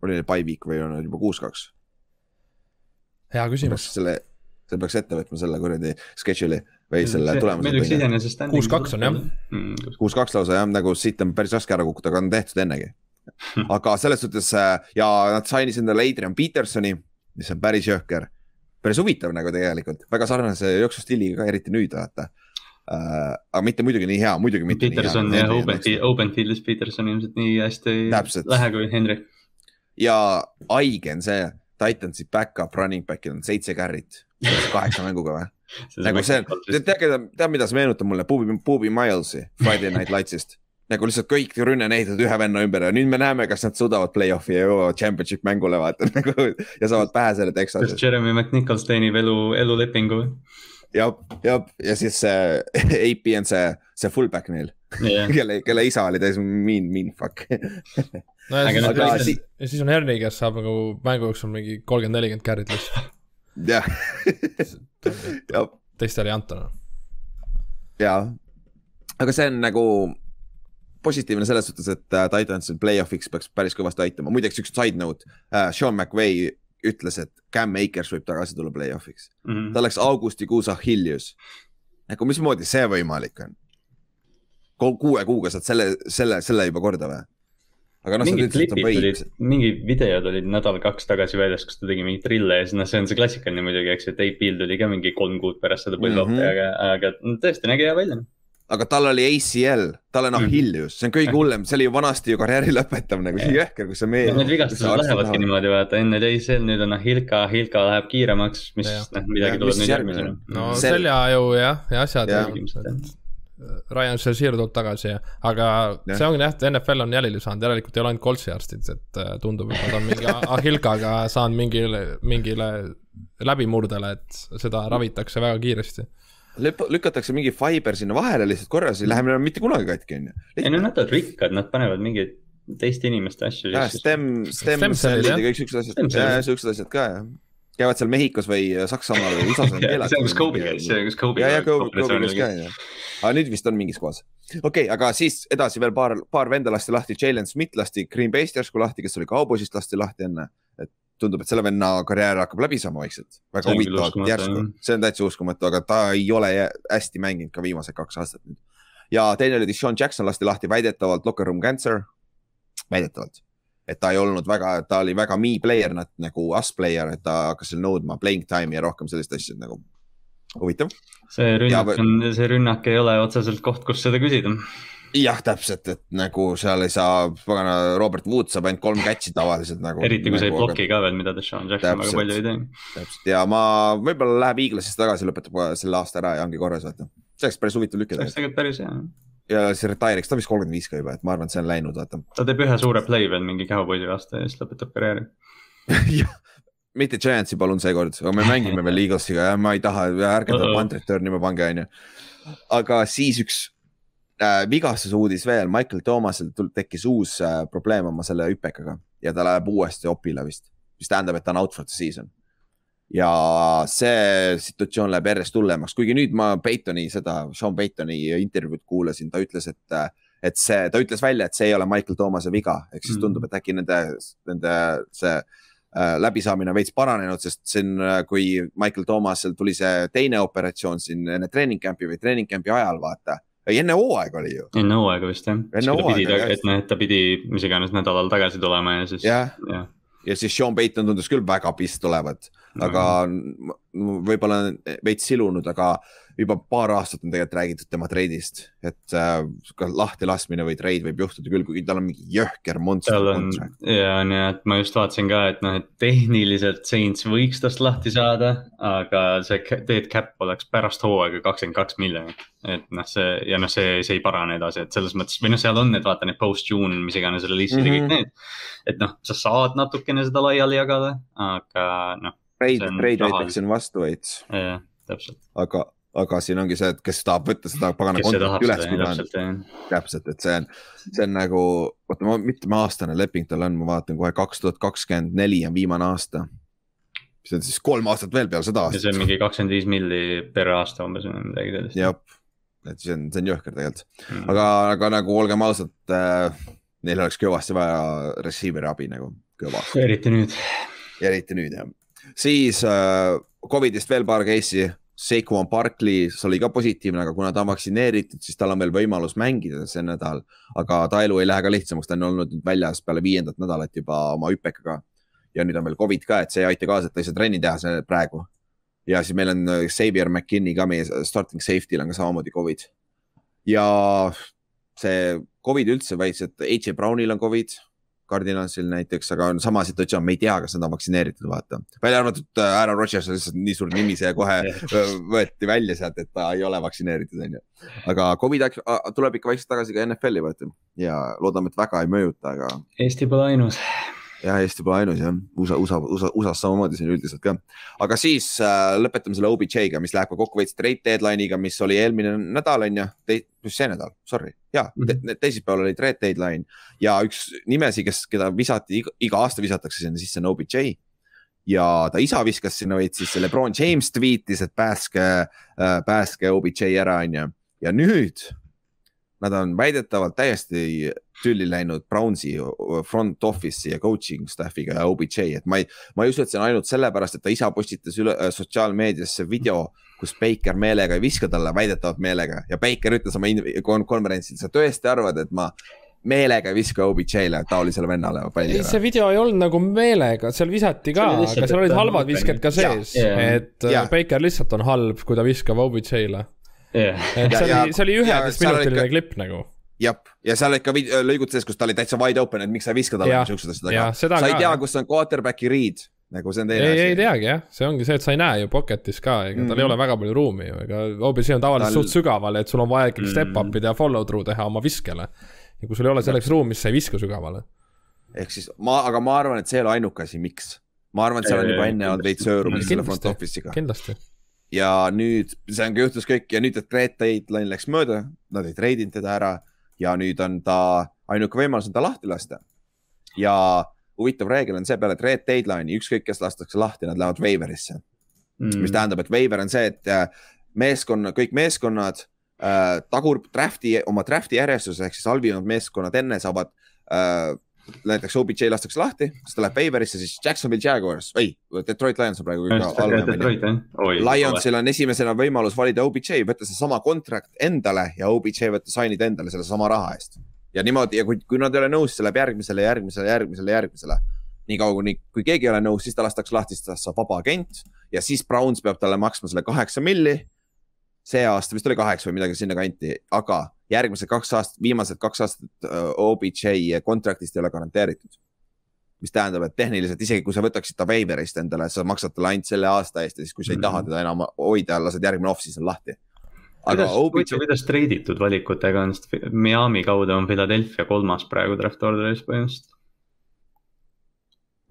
oli neil by week või on nad juba kuus-kaks? hea küsimus. selle, see peaks ette võtma selle kuradi schedule'i või selle meil üks tulemuse. iseenesest. Kuus-kaks on, jah. jah. kuus-kaks lausa jah, nagu siit on päris raske ära kukkuda, aga on tehtud ennegi. aga selles suhtes äh, ja nad sainis endale Adrian Petersoni, mis on päris jõhker. päris huvitav nagu tegelikult, väga sarnase jooksustiiliga ka, eriti nüüd vaata uh,. aga mitte muidugi nii hea, muidugi mitte Peterson nii ja hea. Open Open Fieldis Peterson ilmselt nii hästi ei lähe kui Henry. ja haige on see, Titansi back-up running back'il on seitse carry't, kaheksa mänguga või? nagu see, tead, tead, mida see meenutab mulle, Puubi, Puubi Milesi Friday Night Lights'ist. nagu lihtsalt kõik rünne on ehitatud ühe venna ümber ja nüüd me näeme, kas nad suudavad play-off'i ja jõuavad championship mängule vaata nagu ja saavad pähe selle kas Texase. Jeremy McNichols teenib elu, elulepingu või? jah, jah, ja siis see AP on see, see fullback neil, jah, kelle, kelle isa oli täis mean, mean fuck. no ja Aga siis, aga ja, si- siis, siis on Herni, kes saab nagu mängu jooksul mingi kolmkümmend, nelikümmend carry't lihtsalt. jah, teistele ei anta noh. ja, aga see on nagu positiivne selles suhtes, et äh, Titansil play-off'iks peaks päris kõvasti aitama, muideks üks side note äh,, Sean McVay ütles, et Cam Akers võib tagasi tulla play-off'iks, Mhm. ta läks augustikuus Achilles. nagu mismoodi see võimalik on? Kuue kuuga saad selle, selle, selle juba korda või? aga noh, sa ütlesid, et klipid võib tulid, mingid videod olid nädal-kaks tagasi väljas, kus ta tegi mingeid trille ja siis noh, see on see klassikaline muidugi, eks ju, et AP-l tuli ka mingi kolm kuud pärast seda Mhm. mm, -hmm. aga, aga tõesti nägi hea välja. aga tal oli ACL, tal on Mhm. Achilles, see on kõige hullem, see oli ju vanasti ju karjääri lõpetav nagu, see on jõhker, kus sa mee-. Need vigastused lähevadki niimoodi, vaata enne oli ACL, nüüd on Ahilka, Ahilka läheb kiiremaks, mis noh, midagi tuleb nüüd järgmisena on? no Sel- seljajõu jah, ja asjad Jah. ja,. Ryan Shazier tuleb tagasi ja, aga Jah. see ongi jah, et NFL on jälile saanud, järelikult ei ole ainult Coltsi arstid, et äh, tundub, et nad on mingi Ahilkaga saanud mingile, mingile läbimurdele, et seda ravitakse väga kiiresti. Lüp- lükatakse mingi fiber sinna vahele lihtsalt korra, siis ei lähe mitte kunagi katki, onju. ei no nad on rikkad, nad panevad mingeid teiste inimeste asju stem, stem Stem cell'id ja kõik siuksed asjad, siuksed asjad ka jah. Käivad seal Mehhikos või Saksamaal või USA-s on keelatud. see on, kus Kobe käis, see, kus Kobe ja, ja Kobe, Kobe käis ka onju. aga nüüd vist on mingis kohas. okei okay,, aga siis edasi veel paar, paar venda lasti lahti, Jalen Smith lasti Green Bay'st järsku lahti, kes oli Cowboysist lasti lahti enne. et tundub, et selle venna karjäär hakkab läbi saama vaikselt. väga huvitavalt järsku jah., see on täitsa uskumatu, aga ta ei ole hästi mänginud ka viimased kaks aastat nüüd. ja teine oli Deshaun Jackson lasti lahti väidetavalt locker room cancer, väidetavalt. Et ta ei olnud väga, ta oli väga me player, nagu us player, et ta hakkas seal nõudma playing time'i ja rohkem sellist asja nagu huvitav. see rünnak on, see rünnak ei ole otseselt koht, kus seda küsida. jah, täpselt, et nagu seal ei saa, pagana, Robert Wood saab ainult kolm catch'i tavaliselt nagu. eriti kui sa ei nagu, bloki ka veel, mida Deshaun Jackson väga palju ei tee. täpselt ja ma võib-olla läheb Eaglasisse tagasi, lõpetab selle aasta ära ja ongi korras, vaata. see oleks päris huvitav lüke see oleks tegelikult päris hea. Ja see retire'iks, ta on vist kolmkümmend viis ka juba, et ma arvan, et see on läinud, vaata. ta teeb ühe suure play veel mingi Cowboysi vastu ja siis lõpetab karjääri. mitte Giantsi palun seekord, aga me mängime veel Eaglesiga ja ma ei taha, ärge ta punt return'i ma pange, onju. aga siis üks äh, vigastuse uudis veel, Michael Thomasel tekkis uus äh, probleem oma selle hüpekaga ja ta läheb uuesti opile vist, mis tähendab, et ta on out for the season. Ja see situatsioon läheb järjest hullemaks, kuigi nüüd ma Peytoni seda, Sean Peytoni intervjuud kuulasin, ta ütles, et, et see, ta ütles välja, et see ei ole Michael Thomase viga, ehk siis Mhm. tundub, et äkki nende, nende see äh, läbisaamine on veits paranenud, sest see on, kui Michael Thomasel tuli see teine operatsioon siin enne treening camp'i või treening camp'i ajal, vaata. ei, enne hooaega oli ju. enne hooaega vist jah. Et noh, et ta pidi mis iganes nädalal tagasi tulema ja siis. jah, jah, ja siis Sean Payton tundus küll väga pist olevat, aga m- m- võib-olla on veits silunud, aga juba paar aastat on tegelikult räägitud tema treidist, et äh, ka lahti laskmine või treid võib juhtuda küll, kuigi tal on mingi jõhker monster contract. ja on ja, et ma just vaatasin ka, et noh, et tehniliselt Saints võiks tast lahti saada, aga see dead cap oleks pärast hooaega kakskümmend kaks miljonit. et noh, see ja noh, see, see ei parane edasi, et selles mõttes või noh, seal on need, vaata need post-June, mis iganes release'id mm -hmm. ja Mhm. kõik need. et noh, sa saad natukene seda laiali jagada, aga noh, on, treid rahaliselt- võetakse vastu veits, jah, täpselt. aga, aga siin ongi see, et kes tahab võtta seda pagana kontrakti üles pidanud, täpselt jah. täpselt, et see on, see on nagu, oota, mitmeaastane leping tal on, ma vaatan kohe kaks tuhat kakskümmend neli on viimane aasta. see on siis kolm aastat veel peale seda ja see aastat on. mingi kakskümmend viis milli per aasta umbes või midagi sellist. jah, et see on, see on jõhker tegelikult, Mm. aga, aga nagu olgem ausad äh,, neil oleks kõvasti vaja receiver'i abi nagu, kõvasti, eriti nüüd. eriti nüüd jah. Siis äh, Covidist veel paar case'i, Saquon Barkley, see oli ka positiivne, aga kuna ta on vaktsineeritud, siis tal on veel võimalus mängida see nädal. aga ta elu ei lähe ka lihtsamaks, ta on olnud nüüd väljas peale viiendat nädalat juba oma hüpekaga. ja nüüd on veel Covid ka, et see ei aita kaasa, et ta ei saa trenni teha see praegu. ja siis meil on äh, Xavier McKinney ka meie starting safety'l on ka samamoodi Covid. ja see Covid üldse väitis, et H.J. Brownil on Covid, Cardinalsil näiteks, aga on sama situatsioon, me ei tea, kas nad on vaktsineeritud, vaata. välja arvatud äh, Aaron Rodgers on lihtsalt nii suur nimi, see kohe äh, võeti välja sealt, et ta ei ole vaktsineeritud, onju. aga Covid tuleb ikka vaikselt tagasi ka NFL-i, vaata. ja loodame, et väga ei mõjuta, aga Eesti pole ainus. jah, Eesti pole ainus jah, USA, USA, USA, USA-s samamoodi siin üldiselt ka. aga siis äh, lõpetame selle OBJ-ga, mis läheb ka kokku veits trade deadline'iga, mis oli eelmine nädal on ju, mis see nädal, sorry, ja te, Mhm. teisipäeval oli trade deadline. Ja üks nimesi, kes, keda visati iga, aasta visatakse sinna sisse on OBJ ja ta isa viskas sinna veits sisse, Lebron James tweetis, et päästke äh,, päästke OBJ ära, onju. ja nüüd nad on väidetavalt täiesti tülli läinud Brownsi front office'i ja coaching staff'iga ja OBJ, et ma ei, ma ei usu, et see on ainult sellepärast, et ta isa postitas üle äh, sotsiaalmeediasse video, kus Baker meelega ei viska talle, väidetavalt meelega ja Baker ütles oma kon- konverentsil, sa tõesti arvad, et ma meelega ei viska OBJ-le, taolisele vennale palli ei, see video ei olnud nagu meelega, seal visati ka, aga seal olid halvad visked ka sees, et äh, Baker lihtsalt on halb, kui ta viskab OBJ-le. jah, et Ja- see ja- oli, see oli ja üheteistminutiline klipp nagu. jah, ja seal olid ka lõigud sees, kus ta oli täitsa wide open, et miks sa ei viska talle Jah, siuksed asjad, jah, aga seda sa ei ka, tea kus on quarterback'i read, nagu see on teine ei, ei. teagi jah, see ongi see, et sa ei näe ju pocket'is ka, ega tal Mhm. ei ole väga palju ruumi ju, ega OBJ on tavaliselt Tal- suht sügaval, et sul on vaja ikkagi step Mhm. up ida ja follow through teha oma viskele. ja kui sul ei ole selleks ruumi, siis sa ei viska sügavale. ehk siis ma, aga ma arvan, et see ei ole ainuke asi, miks. ma arvan, et seal on juba enne olnud veits kindlasti. hõõrumist selle front office'iga kindlasti. ja nüüd see ongi juhtus kõik ja nüüd, et Red Deadline läks mööda, nad ei treidinud teda ära ja nüüd on ta, ainuke võimalus on ta lahti lasta. ja huvitav reegel on see peale, et Red Deadline'i ükskõik, kes lastakse lahti, nad lähevad waiver'isse mm., mis tähendab, et waiver on see, et äh, meeskonna, kõik meeskonnad äh, tagur draft'i, oma draft'i järjestuse ehk siis halvimad meeskonnad enne saavad äh, näiteks OBJ lastakse lahti, siis ta läheb waiver'isse, siis Jacksonville Jaguars, ei, Detroit Lions on praegu kõige halvem. Lionsil on esimesena võimalus valida OBJ, võtta seesama contract endale ja OBJ võtta sign ida endale selle sama raha eest. ja niimoodi ja kui, kui nad ei ole nõus, see läheb järgmisele, järgmisele, järgmisele, järgmisele. niikaua kuni, kui keegi ei ole nõus, siis ta lastakse lahti, siis tast saab vaba agent ja siis Browns peab talle maksma selle kaheksa milli. see aasta vist oli kaheksa või midagi sinnakanti, aga järgmised kaks aastat, viimased kaks aastat OBJ contract'ist ei ole garanteeritud. mis tähendab, et tehniliselt isegi kui sa võtaksid ta waiver'ist endale, sa maksad talle ainult selle aasta eest ja siis, kui sa ei taha Mhm. teda enam hoida, lased järgmine off-season lahti. aga kuidas, OBJ huvitav, kuidas treiditud valikutega on, sest Miami kaudu on Philadelphia kolmas praegu draft order'is põhimõtteliselt.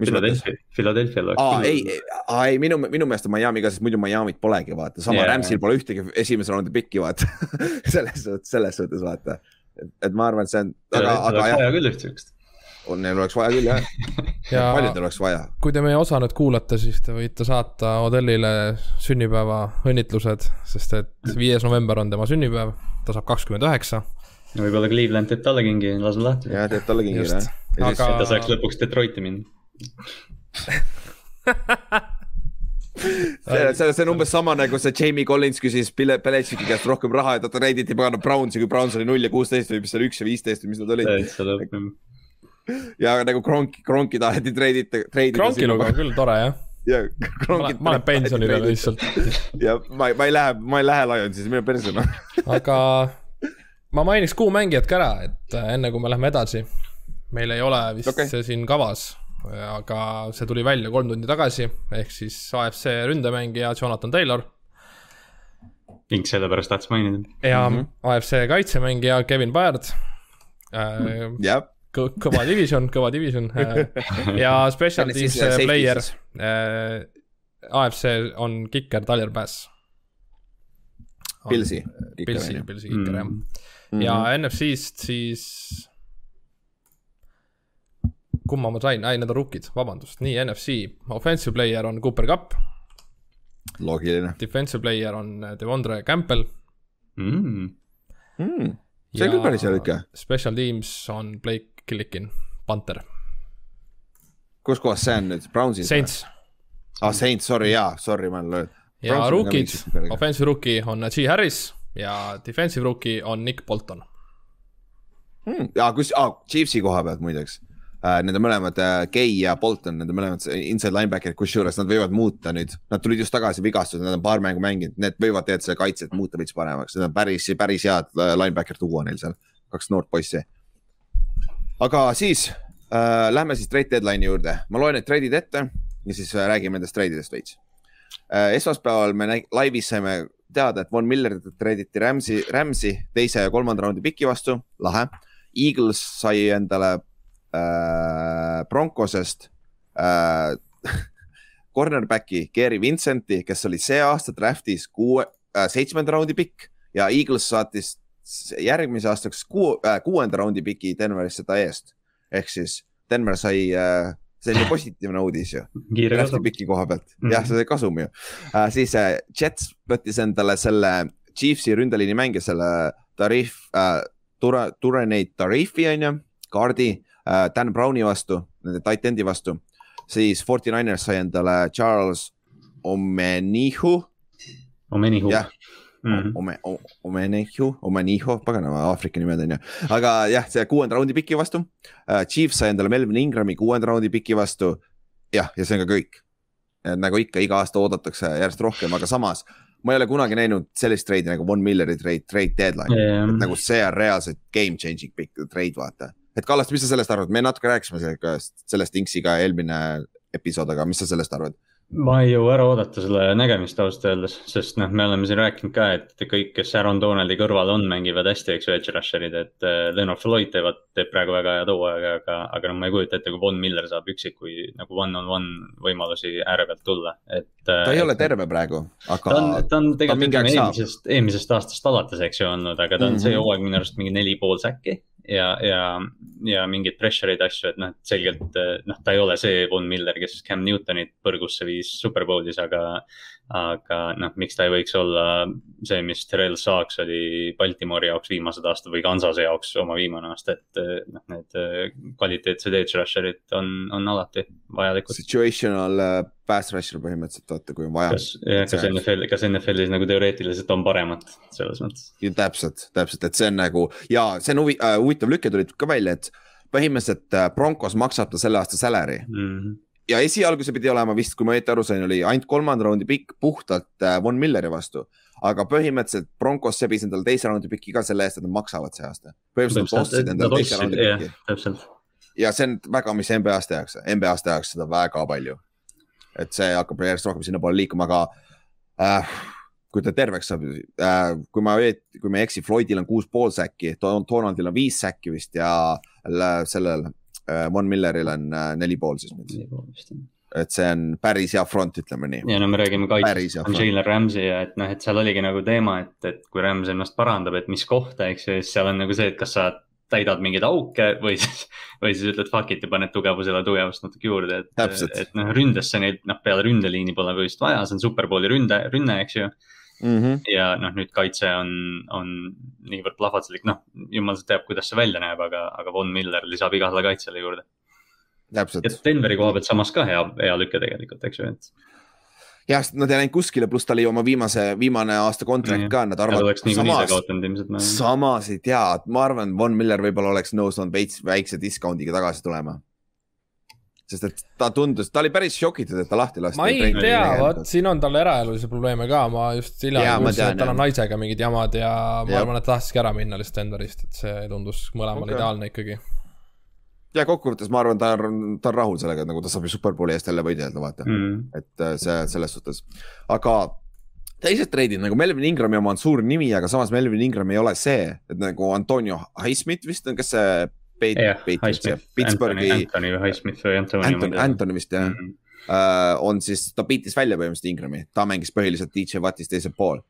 Mis? Philadelphia, Philadelphia'l oleks aa, ei, ei minu, minu meelest on Miami ka, sest muidu Miami't polegi, vaata, sama yeah. Ramsil pole ühtegi esimese raundi pikki, vaata. selles suhtes, selles suhtes vaata. et ma arvan, et see on, aga, aga jah, vaja küll üht siukest. neil oleks vaja küll jah, ja paljudel oleks vaja. kui te meie osa nüüd kuulate, siis te võite saata Odellile sünnipäeva õnnitlused, sest et viies november on tema sünnipäev, ta saab kakskümmend üheksa. võib-olla Cleveland teeb talle kingi, laseb lahti. ja teeb talle kingi jah. ja siis Aga- ta saaks lõpuks Detroiti minna. see, see, see on umbes sama nagu see Jamie Collins küsis Pille- Belichicki käest rohkem raha ja ta treiditi pagana Brownsi, kui Browns oli null ja kuusteist või mis see oli, üks ja viisteist või mis nad olid. täitsa lõpp. ja nagu Kronki, Kronki taheti treidita, treidida. Kronkiluga on küll tore jah, ja olen- ma olen pensionile. lihtsalt, ja ma, ma ei lähe, ma ei lähe Lionsis, mine perse noh. aga ma mainiks kuumängijat ka ära, et enne kui me läheme edasi, meil ei ole vist okay. see siin kavas, aga see tuli välja kolm tundi tagasi, ehk siis AFC ründemängija Jonathan Taylor ning sellepärast tahtis mainida. ja mm Mhm. -hmm. AFC kaitsemängija Kevin Baird äh,. jah, kõ- kõva division, kõva division äh, ja special teams äh, player äh,. AFC on kiker Tyler Bass. Pilsi. Pilsi, Pilsi kiker jah. Mhm. ja NFC-st siis. Kumma ma sain, ei need on rookid, vabandust, nii NFC offensive player on Cooper Cup, loogiline defensive player on Devondre Campbell. Mm. mm.. see on küll päris hea ikka. Special teams on Blake Killikin, Panther, kus kohas see on nüüd, Brownsis? Saints ah, Saints, sorry, jaa, sorry, ma olen löönud. ja rookid, offensive rookie on G Harris ja defensive rookie on Nick Bolton. mm.. ja kus ah,, Chiefsi koha pealt muideks äh,. Nende mõlemad äh,, Gay ja Bolton, nende mõlemad inside linebacker'id, kusjuures nad võivad muuta nüüd, nad tulid just tagasi vigastused, nad on paar mängu mänginud, need võivad tegelikult selle kaitset muuta veits paremaks, need on päris, päris head äh, linebacker duo neil seal, kaks noort poissi. aga siis äh, lähme siis trade deadline'i juurde, ma loen need trade'id ette ja siis räägime nendest trade'idest veits äh,. esmaspäeval me laivis saime teada, et Von Miller treiditi Rams'i, Rams'i teise ja kolmanda raundi piki vastu, lahe. Eagles sai endale äh, Broncosest äh, cornerback'i Gary Vincenti, kes oli see aasta draft'is kuue äh,, seitsmenda raundi pikk ja Eagles saatis järgmise aastaks kuu, äh, kuuenda raundi piki Denverisse ta eest. ehk siis Denver sai äh,, see ju positiivne uudis ju drafti piki koha pealt mm. -hmm. jah, see sai kasum ju uh,. siis uh, Jets võttis endale selle Chiefsi ründeliini mängija, selle Tarif uh,, Ture, Tureneid Tarifi on ju, kaardi uh, Dan Browni vastu, nende tight end'i vastu. siis Forty Niners sai endale Charles Omenihu, Omenihu. jah, Mhm. Ome-, Omenihu, Omenihu, paganama Aafrika nimed on ju, aga jah, see kuuenda raundi piki vastu uh,. Chiefs sai endale Melvin Ingrami kuuenda raundi piki vastu. jah, ja see on ka kõik. nagu ikka, iga aasta oodatakse järjest rohkem, aga samas ma ei ole kunagi näinud sellist treidi nagu Von Milleri trade, trade deadline yeah., nagu see on reaalselt game changing pikk trade, vaata. Et Kallaste, mis sa sellest arvad, me natuke rääkisime sellest, sellest Inksiga eelmine episood, aga mis sa sellest arvad? ma ei jõua ära oodata selle nägemist ausalt öeldes, sest noh, me oleme siin rääkinud ka, et kõik, kes Aaron Donaldi kõrval on, mängivad hästi, eks ju, edge rusher'id, et äh, Leonard Floyd teevad, teeb praegu väga head hooaega, aga, aga noh, ma ei kujuta ette, kui Von Miller saab üksikuid nagu one-on-one võimalusi ääre pealt tulla, et. ta ei ole terve praegu, aga. ta on, ta on tegelikult ütleme eelmisest, eelmisest aastast alates, eks ju, olnud, aga ta on mm -hmm. see hooaeg minu arust mingi neli pool säkki ja, ja, ja mingeid pressure eid asju, et noh, selgelt noh, ta ei ole see Von Miller, kes Cam Newtonit põrgusse viis Superbowlis, aga aga noh, miks ta ei võiks olla see, mis Terrel Saaks oli Baltimori jaoks viimased aastad või Kansase jaoks oma viimane aasta, et noh, need kvaliteetsed edge rusher'id on, on alati vajalikud. Situational äh, pass rusher põhimõtteliselt, vaata, kui on vaja. kas, kas NFL, kas NFL-is nagu teoreetiliselt on paremat selles mõttes? täpselt, täpselt, et see on nagu ja see on huvi, äh, huvitav lüke tuli ka välja, et põhimõtteliselt Broncos maksab ta selle aasta salary mm. -hmm ja esialgu see pidi olema vist, kui ma õieti aru sain, oli ainult kolmanda raundi pikk puhtalt äh, Von Milleri vastu. aga põhimõtteliselt Broncos sebis endale teise raundi piki ka selle eest, et nad maksavad see aasta. põhimõtteliselt nad ostsid endale teise raundi piki. ja see on väga, mis NBA-s tehakse, NBA-s tehakse seda väga palju. et see hakkab järjest rohkem sinnapoole liikuma, aga äh, kui ta terveks saab äh,, kui ma, kui ma ei eksi, Floydil on kuus pool säkki, Donaldil on viis säkki vist ja sellel Äh, Von Milleril on äh, neli pool siis nüüd. et see on päris hea front, ütleme nii. ja no me räägime kaitsest, Jalen Ramsey ja et noh, et seal oligi nagu teema, et, et kui Rams ennast parandab, et mis kohta, eks ju, siis seal on nagu see, et kas sa täidad mingeid auke või siis, või siis ütled fuck it ja paned tugevusele tugevust natuke juurde, et, et noh, ründesse neid noh, peale ründeliini pole vist vaja, see on superbowli ründe, rünne, eks ju mm. -hmm. ja noh, nüüd kaitse on, on niivõrd plahvatuslik, noh, jumal teab, kuidas see välja näeb, aga, aga Von Miller lisab igale kaitsele juurde. ja Denveri koha pealt samas ka hea, hea lüke tegelikult, eks ju, et jah, nad ei läinud kuskile, pluss ta oli oma viimase, viimane aasta kontrakt ka, nad arvavad. samas ei tea, ma arvan, Von Miller võib-olla oleks nõus olnud veits väikse discount'iga tagasi tulema sest et ta tundus, ta oli päris šokitud, et ta lahti lasti. ma ei tea, vot siin on tal eraelulisi probleeme ka, ma just hiljem kuulsin, et tal on naisega mingid jamad ja ma ja. arvan, et tahakski ära minna lihtsalt Denverist, et see tundus mõlemal okay. ideaalne ikkagi. ja kokkuvõttes ma arvan, ta on, ta on rahul sellega, et nagu ta saab ju superbowli eest jälle võidelda, vaata mm., et äh, see selles suhtes, aga teised treidid nagu Melvin Ingrami oma on suur nimi, aga samas Melvin Ingram ei ole see, et nagu Antonio Highsmith vist on, kes see Pittsburghi. Anthony või Highsmith või Anthony. Anthony, Anthony vist jah mm. -hmm. Uh, on siis, ta beat'is välja põhimõtteliselt Ingrami, ta mängis põhiliselt DJ Wattis teisel pool.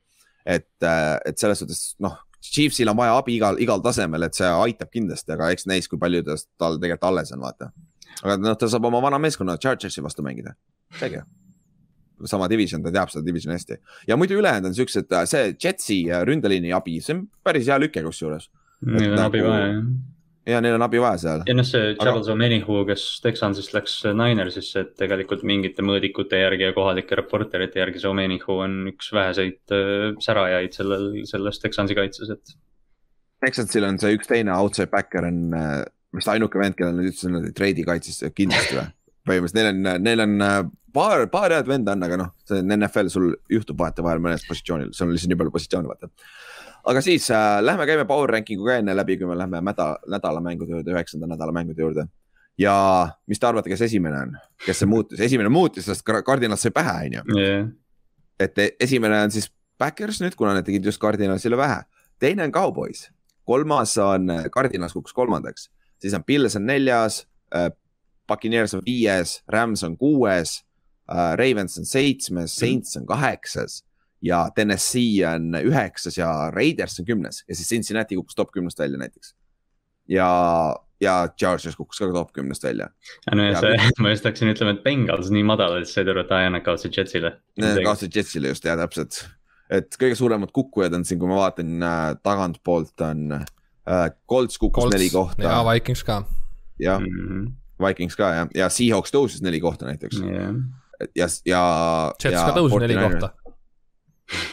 et uh,, et selles suhtes noh, Chiefsil on vaja abi igal, igal tasemel, et see aitab kindlasti, aga eks näis, kui palju ta, tal tegelikult alles on, vaata. aga noh, ta saab oma vana meeskonna Chargersi vastu mängida, tege sama division, ta teab seda divisioni hästi. ja muidu ülejäänud on siuksed, see Jetsi ründeliini abi, see on päris hea lüke kusjuures. Neil on abi nagu vaja, jah ja neil on abi vaja seal. ja noh, see Charles aga... Omenihu, kes Texansist läks Ninersisse, et tegelikult mingite mõõdikute järgi ja kohalike reporterite järgi see Omenihu on üks väheseid äh, särajaid sellel, selles Texansi kaitses, et. Texansil on see üks teine outside backer on äh, vist ainuke vend, kellel nad et nad ei treidi kaitsesse kindlasti või? põhimõtteliselt neil on, neil on äh, paar, paar head venda on, aga noh, see on NFL, sul juhtub vahetevahel mõnel positsioonil, sul on lihtsalt nii palju positsioone, vaata aga siis äh, lähme käime power ranking'u ka enne läbi, kui me lähme nädala, nädala mängude juurde, üheksanda nädala mängude juurde. ja mis te arvate, kes esimene on, kes see muutus, esimene muutus, sest kardinal sai pähe, on ju. et esimene on siis Backers nüüd, kuna nad tegid just kardinalile vähe. teine on Cowboys, kolmas on kardinals kukkus kolmandaks, siis on Pils on neljas äh,. Buccaneers on viies, Rams on kuues äh,, Ravens on seitsmes, Saints on kaheksas ja Tennessee on üheksas ja Raiders on kümnes ja siis Cincinnati kukkus top kümnest välja näiteks. ja, ja Chargers kukkus ka top kümnest välja. no ja, ja see, ma just hakkasin ütlema, et Bengals nii madal, et sai aru, et aa, nad kaotasid Jetsile. kaotasid Jetsile just, ja täpselt. et kõige suuremad kukkujad on siin, kui ma vaatan äh, tagantpoolt on äh,, Colts kukkus Colts, neli kohta. ja Vikings ka. jah mm -hmm., Vikings ka jah, ja Seahawks tõusis neli kohta näiteks yeah.. ja, ja. Jets ka tõusis neli kohta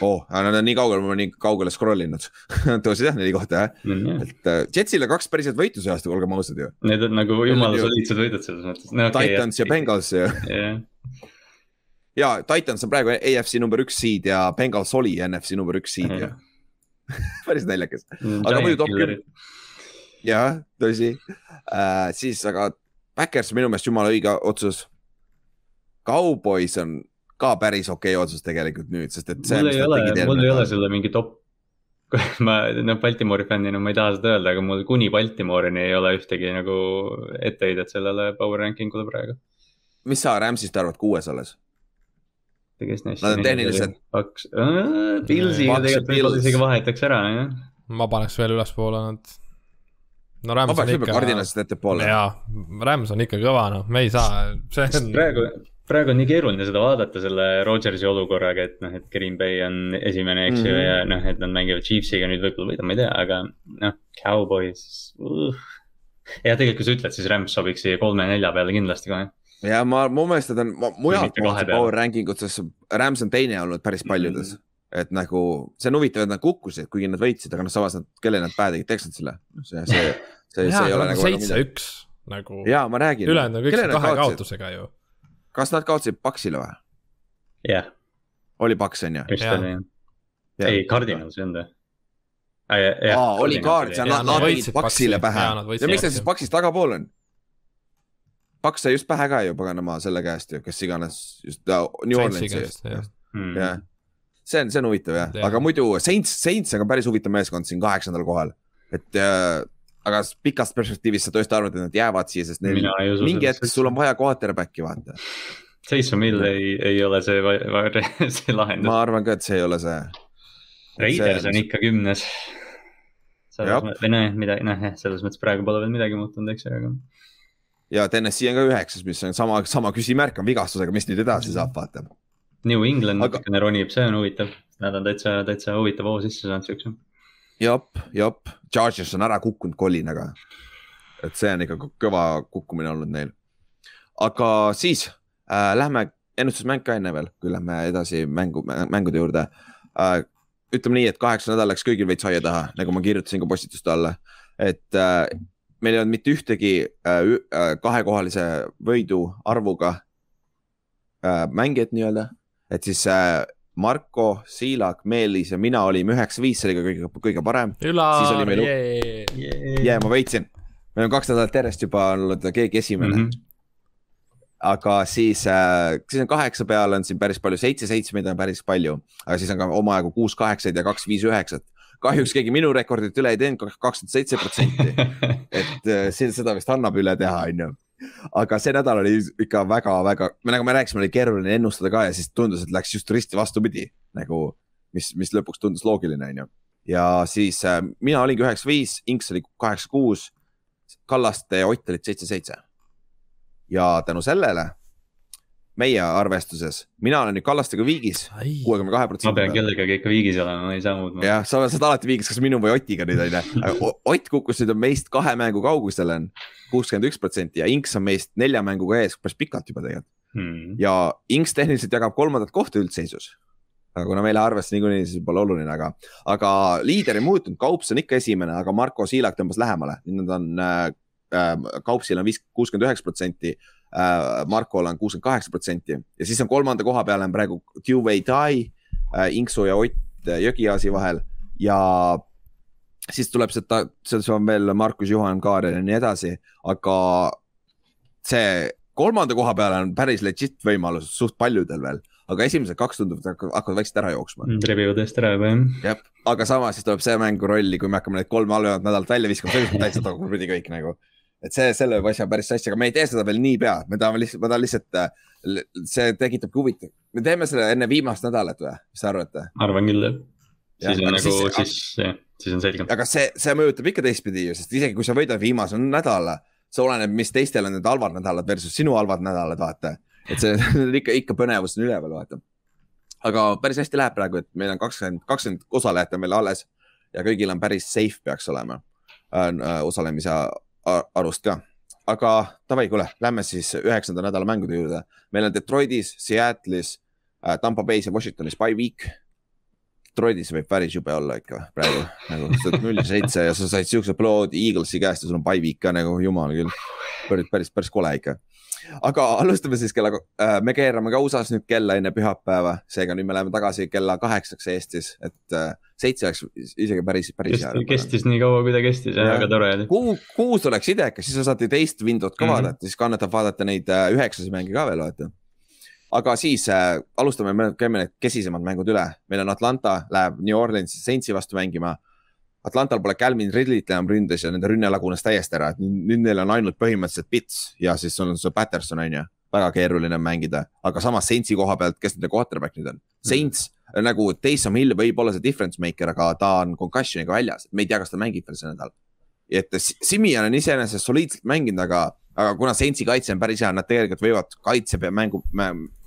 oh, nad on nii kaugel, ma olen nii kaugele scroll inud tõusid jah neli kohta jah mm, -hmm. et uh, Jetsile kaks päris head võitu see aasta, olgem ausad ju. Need on nagu jumala soliidsed võidud selles mõttes no,. Okay, Titans ja, ja Bengals ja yeah.. ja Titans on praegu AFC number üks seed ja Bengals oli NFC number üks seed ja päris naljakas mm,. aga muidu top kümme. jah, tõsi uh,, siis aga Backers minu meelest jumala õige otsus. Cowboys on ka päris okei okay otsus tegelikult nüüd, sest et see. mul ei ole, mul ei ole selle mingi top. ma, noh Baltimori fännina ma ei taha seda öelda, aga mul kuni Baltimore'ini ei ole ühtegi nagu etteheidet sellele power ranking ule praegu. mis sa Rams'ist arvad, kuues olles? kes neist. Nad on tehniliselt-. kaks, Pilsiga tegelikult võib-olla isegi vahetaks ära, jah. ma paneks veel ülespoole nad. no Rams ma on ikka. Cardinalist ettepoole. jaa, Rams on ikka kõva noh, me ei saa, see on. praegu, praegu on nii keeruline seda vaadata selle Rodgersi olukorraga, et noh, et Green Bay on esimene, eks ju Mhm., ja noh, et nad mängivad Chiefsiga nüüd võib-olla võidavad, ma ei tea, aga noh, Cowboys uh.. ja tegelikult, kui sa ütled, siis Rams sobiks siia kolme-nelja peale kindlasti kohe. ja ma, mu meelest nad on ma- mujalt peale. power ranking utes, Rams on teine olnud päris paljudes. et nagu see on huvitav, et nad kukkusid, kuigi nad võitsid, aga noh, samas nad, kellele nad pähe tegid, Texansile. see, see, see, see ei ole nagu seitse-üks nagu, ja ma räägin. ülejäänud on kõik kahe. kaotusega ju. Kas nad kaotasid Paxile või? jah, oli Paks on ju? Jaa. oli jah. ei, Cardinals ei olnud või? aa, oli ja Jaa, nad, nad Paxile Paxi. pähe ja miks ta siis Paxist tagapool on? Paks sai just pähe ka ju paganama selle käest ju, kes iganes just äh, New Orleansi eest jah.. Hmm. jah, see on, see on huvitav jah Jah., aga muidu Saints, Saints on ka päris huvitav meeskond siin kaheksandal kohal. et äh, aga pikast perspektiivist sa tõesti arvad, et nad jäävad siia, sest neil mingi hetk sul on vaja quarterback'i vaata. Taysom Hill ei, ei ole see, see lahendus. ma arvan ka, et see ei ole see. Raiders on ikka kümnes. Või noh, midagi, noh jah, selles mõttes praegu pole veel midagi muutunud, eks ju, aga. ja TNS-i on ka üheksas, mis on sama, sama küsimärk on vigastusega, mis nüüd edasi saab, vaata. New England Aga- natukene ronib, see on huvitav. Nad on täitsa, täitsa huvitav hoo sisse saanud siukse. jop, jop, Chargers on ära kukkunud kolinaga. et see on ikka kõ- kõva kukkumine olnud neil. aga siis äh, lähme ennustusmäng ka enne veel, kui lähme edasi mängu, mängude juurde äh,. ütleme nii, et kaheksa nädal läks kõigil veits aia taha, nagu ma kirjutasin ka postituste alla, et äh, meil ei olnud mitte ühtegi äh, äh, kahekohalise võidu arvuga äh, mängijat nii-öelda, et siis äh, Marko, Siilak, Meelis ja mina olime üheksa-viis, see oli ka kõige, kõige parem. Siis Ülar jee. ja ma võitsin, meil on kaks nädalat järjest juba olnud keegi esimene mm. -hmm. aga siis äh,, siis on kaheksa peale on siin päris palju, seitse-seitsmeid on päris palju, aga siis on ka omajagu kuus-kaheksaid ja kaks-viis-üheksat. kahjuks keegi minu rekordit üle ei teinud, kakskümmend seitse protsenti, et äh, seda vist annab üle teha, onju. Aga see nädal oli ikka väga-väga, nagu me rääkisime, oli keeruline ennustada ka ja siis tundus, et läks just risti vastupidi nagu, mis, mis lõpuks tundus loogiline, onju. ja siis äh, mina olingi üheksa-viis, Inks oli kaheksa-kuus, Kallaste ja Ott olid seitse-seitse. ja tänu sellele meie arvestuses, mina olen nüüd Kallastega viigis, kuuekümne kahe ma protsendi pean. kellegagi ikka viigis olema, ma ei saa muud. jah, sa oled alati viigis, kas minu või Otiga nüüd onju. Ott kukkus nüüd meist kahe mängu kaugusele on kuuskümmend üks protsenti ja Inks on meist nelja mänguga ees päris pikalt juba tegelikult. Hmm. ja Inks tehniliselt jagab kolmandat kohta üldseisus. aga kuna meile arvestas niikuinii, siis pole oluline, aga, aga liider ei muutunud, Kaups on ikka esimene, aga Marko Siilak tõmbas lähemale, nüüd nad on äh,, äh, Kaupsil on viis, kuuskümmend üheksa protsenti Markol on kuuskümmend kaheksa protsenti ja siis on kolmanda koha peal on praegu Q-Way Tai äh,, Inksu ja Ott äh, Jõgiasi vahel ja siis tuleb seda, selles on veel Markus Juhan Kaarel ja nii edasi, aga see kolmanda koha peal on päris legit võimalus suht paljudel veel, aga esimesed kaks tunduvad hakkavad vaikselt ära jooksma. trebivad eest ära juba jah. jah, aga samas siis tuleb see mängu rolli, kui me hakkame need kolm halvemat nädalat välja viskama, siis on täitsa tagurpidi kõik nagu. Et see, selle võib asja päris sassi, aga me ei tee seda veel niipea, me tahame lihtsalt, ma tahan lihtsalt, see tekitabki huvitav, me teeme selle enne viimast nädalat või, mis te arvate? arvan küll jah. Siis on nagu, siis- siis jah, siis on selge. aga see, see mõjutab ikka teistpidi ju, sest isegi kui sa võidad viimase nädala, see oleneb, mis teistel on need halvad nädalad versus sinu halvad nädalad, vaata. et see on ikka, ikka põnevus on üleval, vaata. aga päris hästi läheb praegu, et meil on kakskümmend, kakskümmend osalejat on meil alles ja kõigil on päris safe peaks olema äh, osalemise a- arvust ka. aga davai, kuule, lähme siis üheksanda nädala mängude juurde. meil on Detroitis, Seattle'is äh,, Tampa Bay's ja Washingtonis by week. Detroitis võib päris jube olla ikka praegu nagu sa oled null seitse ja sa said siukse blowout'i Eaglesi käest ja sul on by week ka nagu jumal küll. päris, päris, päris kole ikka. Aga alustame siis kella äh,, me keerame ka USA-s nüüd kella enne pühapäeva, seega nüüd me läheme tagasi kella kaheksaks Eestis, et äh, seitse oleks isegi päris, päris hea. kestis nii kaua, kui ta kestis väga tore oli. Kuu, kuus oleks idekas, siis sa saad ju teist window't ka mm. -hmm. vaadata, siis kannatab vaadata neid äh, üheksase mänge ka veel vaata. aga siis äh, alustame, me käime need kesisemad mängud üle, meil on Atlanta läheb New Orleansi Saintsi vastu mängima. Atlantal pole Calvin Ridley't enam ründes ja nende rünne lagunes täiesti ära, et nüüd neil on ainult põhimõtteliselt Pits ja siis on see Patterson on ju, väga keeruline mängida, aga samas Saintsi koha pealt, kes nende quarterback nüüd on? Saints mm. nagu Taysom Hill võib olla see difference maker, aga ta on concussion'iga väljas, me ei tea, kas ta mängib veel see nädal. et Simeon on iseenesest soliidselt mänginud, aga, aga kuna Saintsi kaitse on päris hea, nad tegelikult võivad kaitse peal mängu,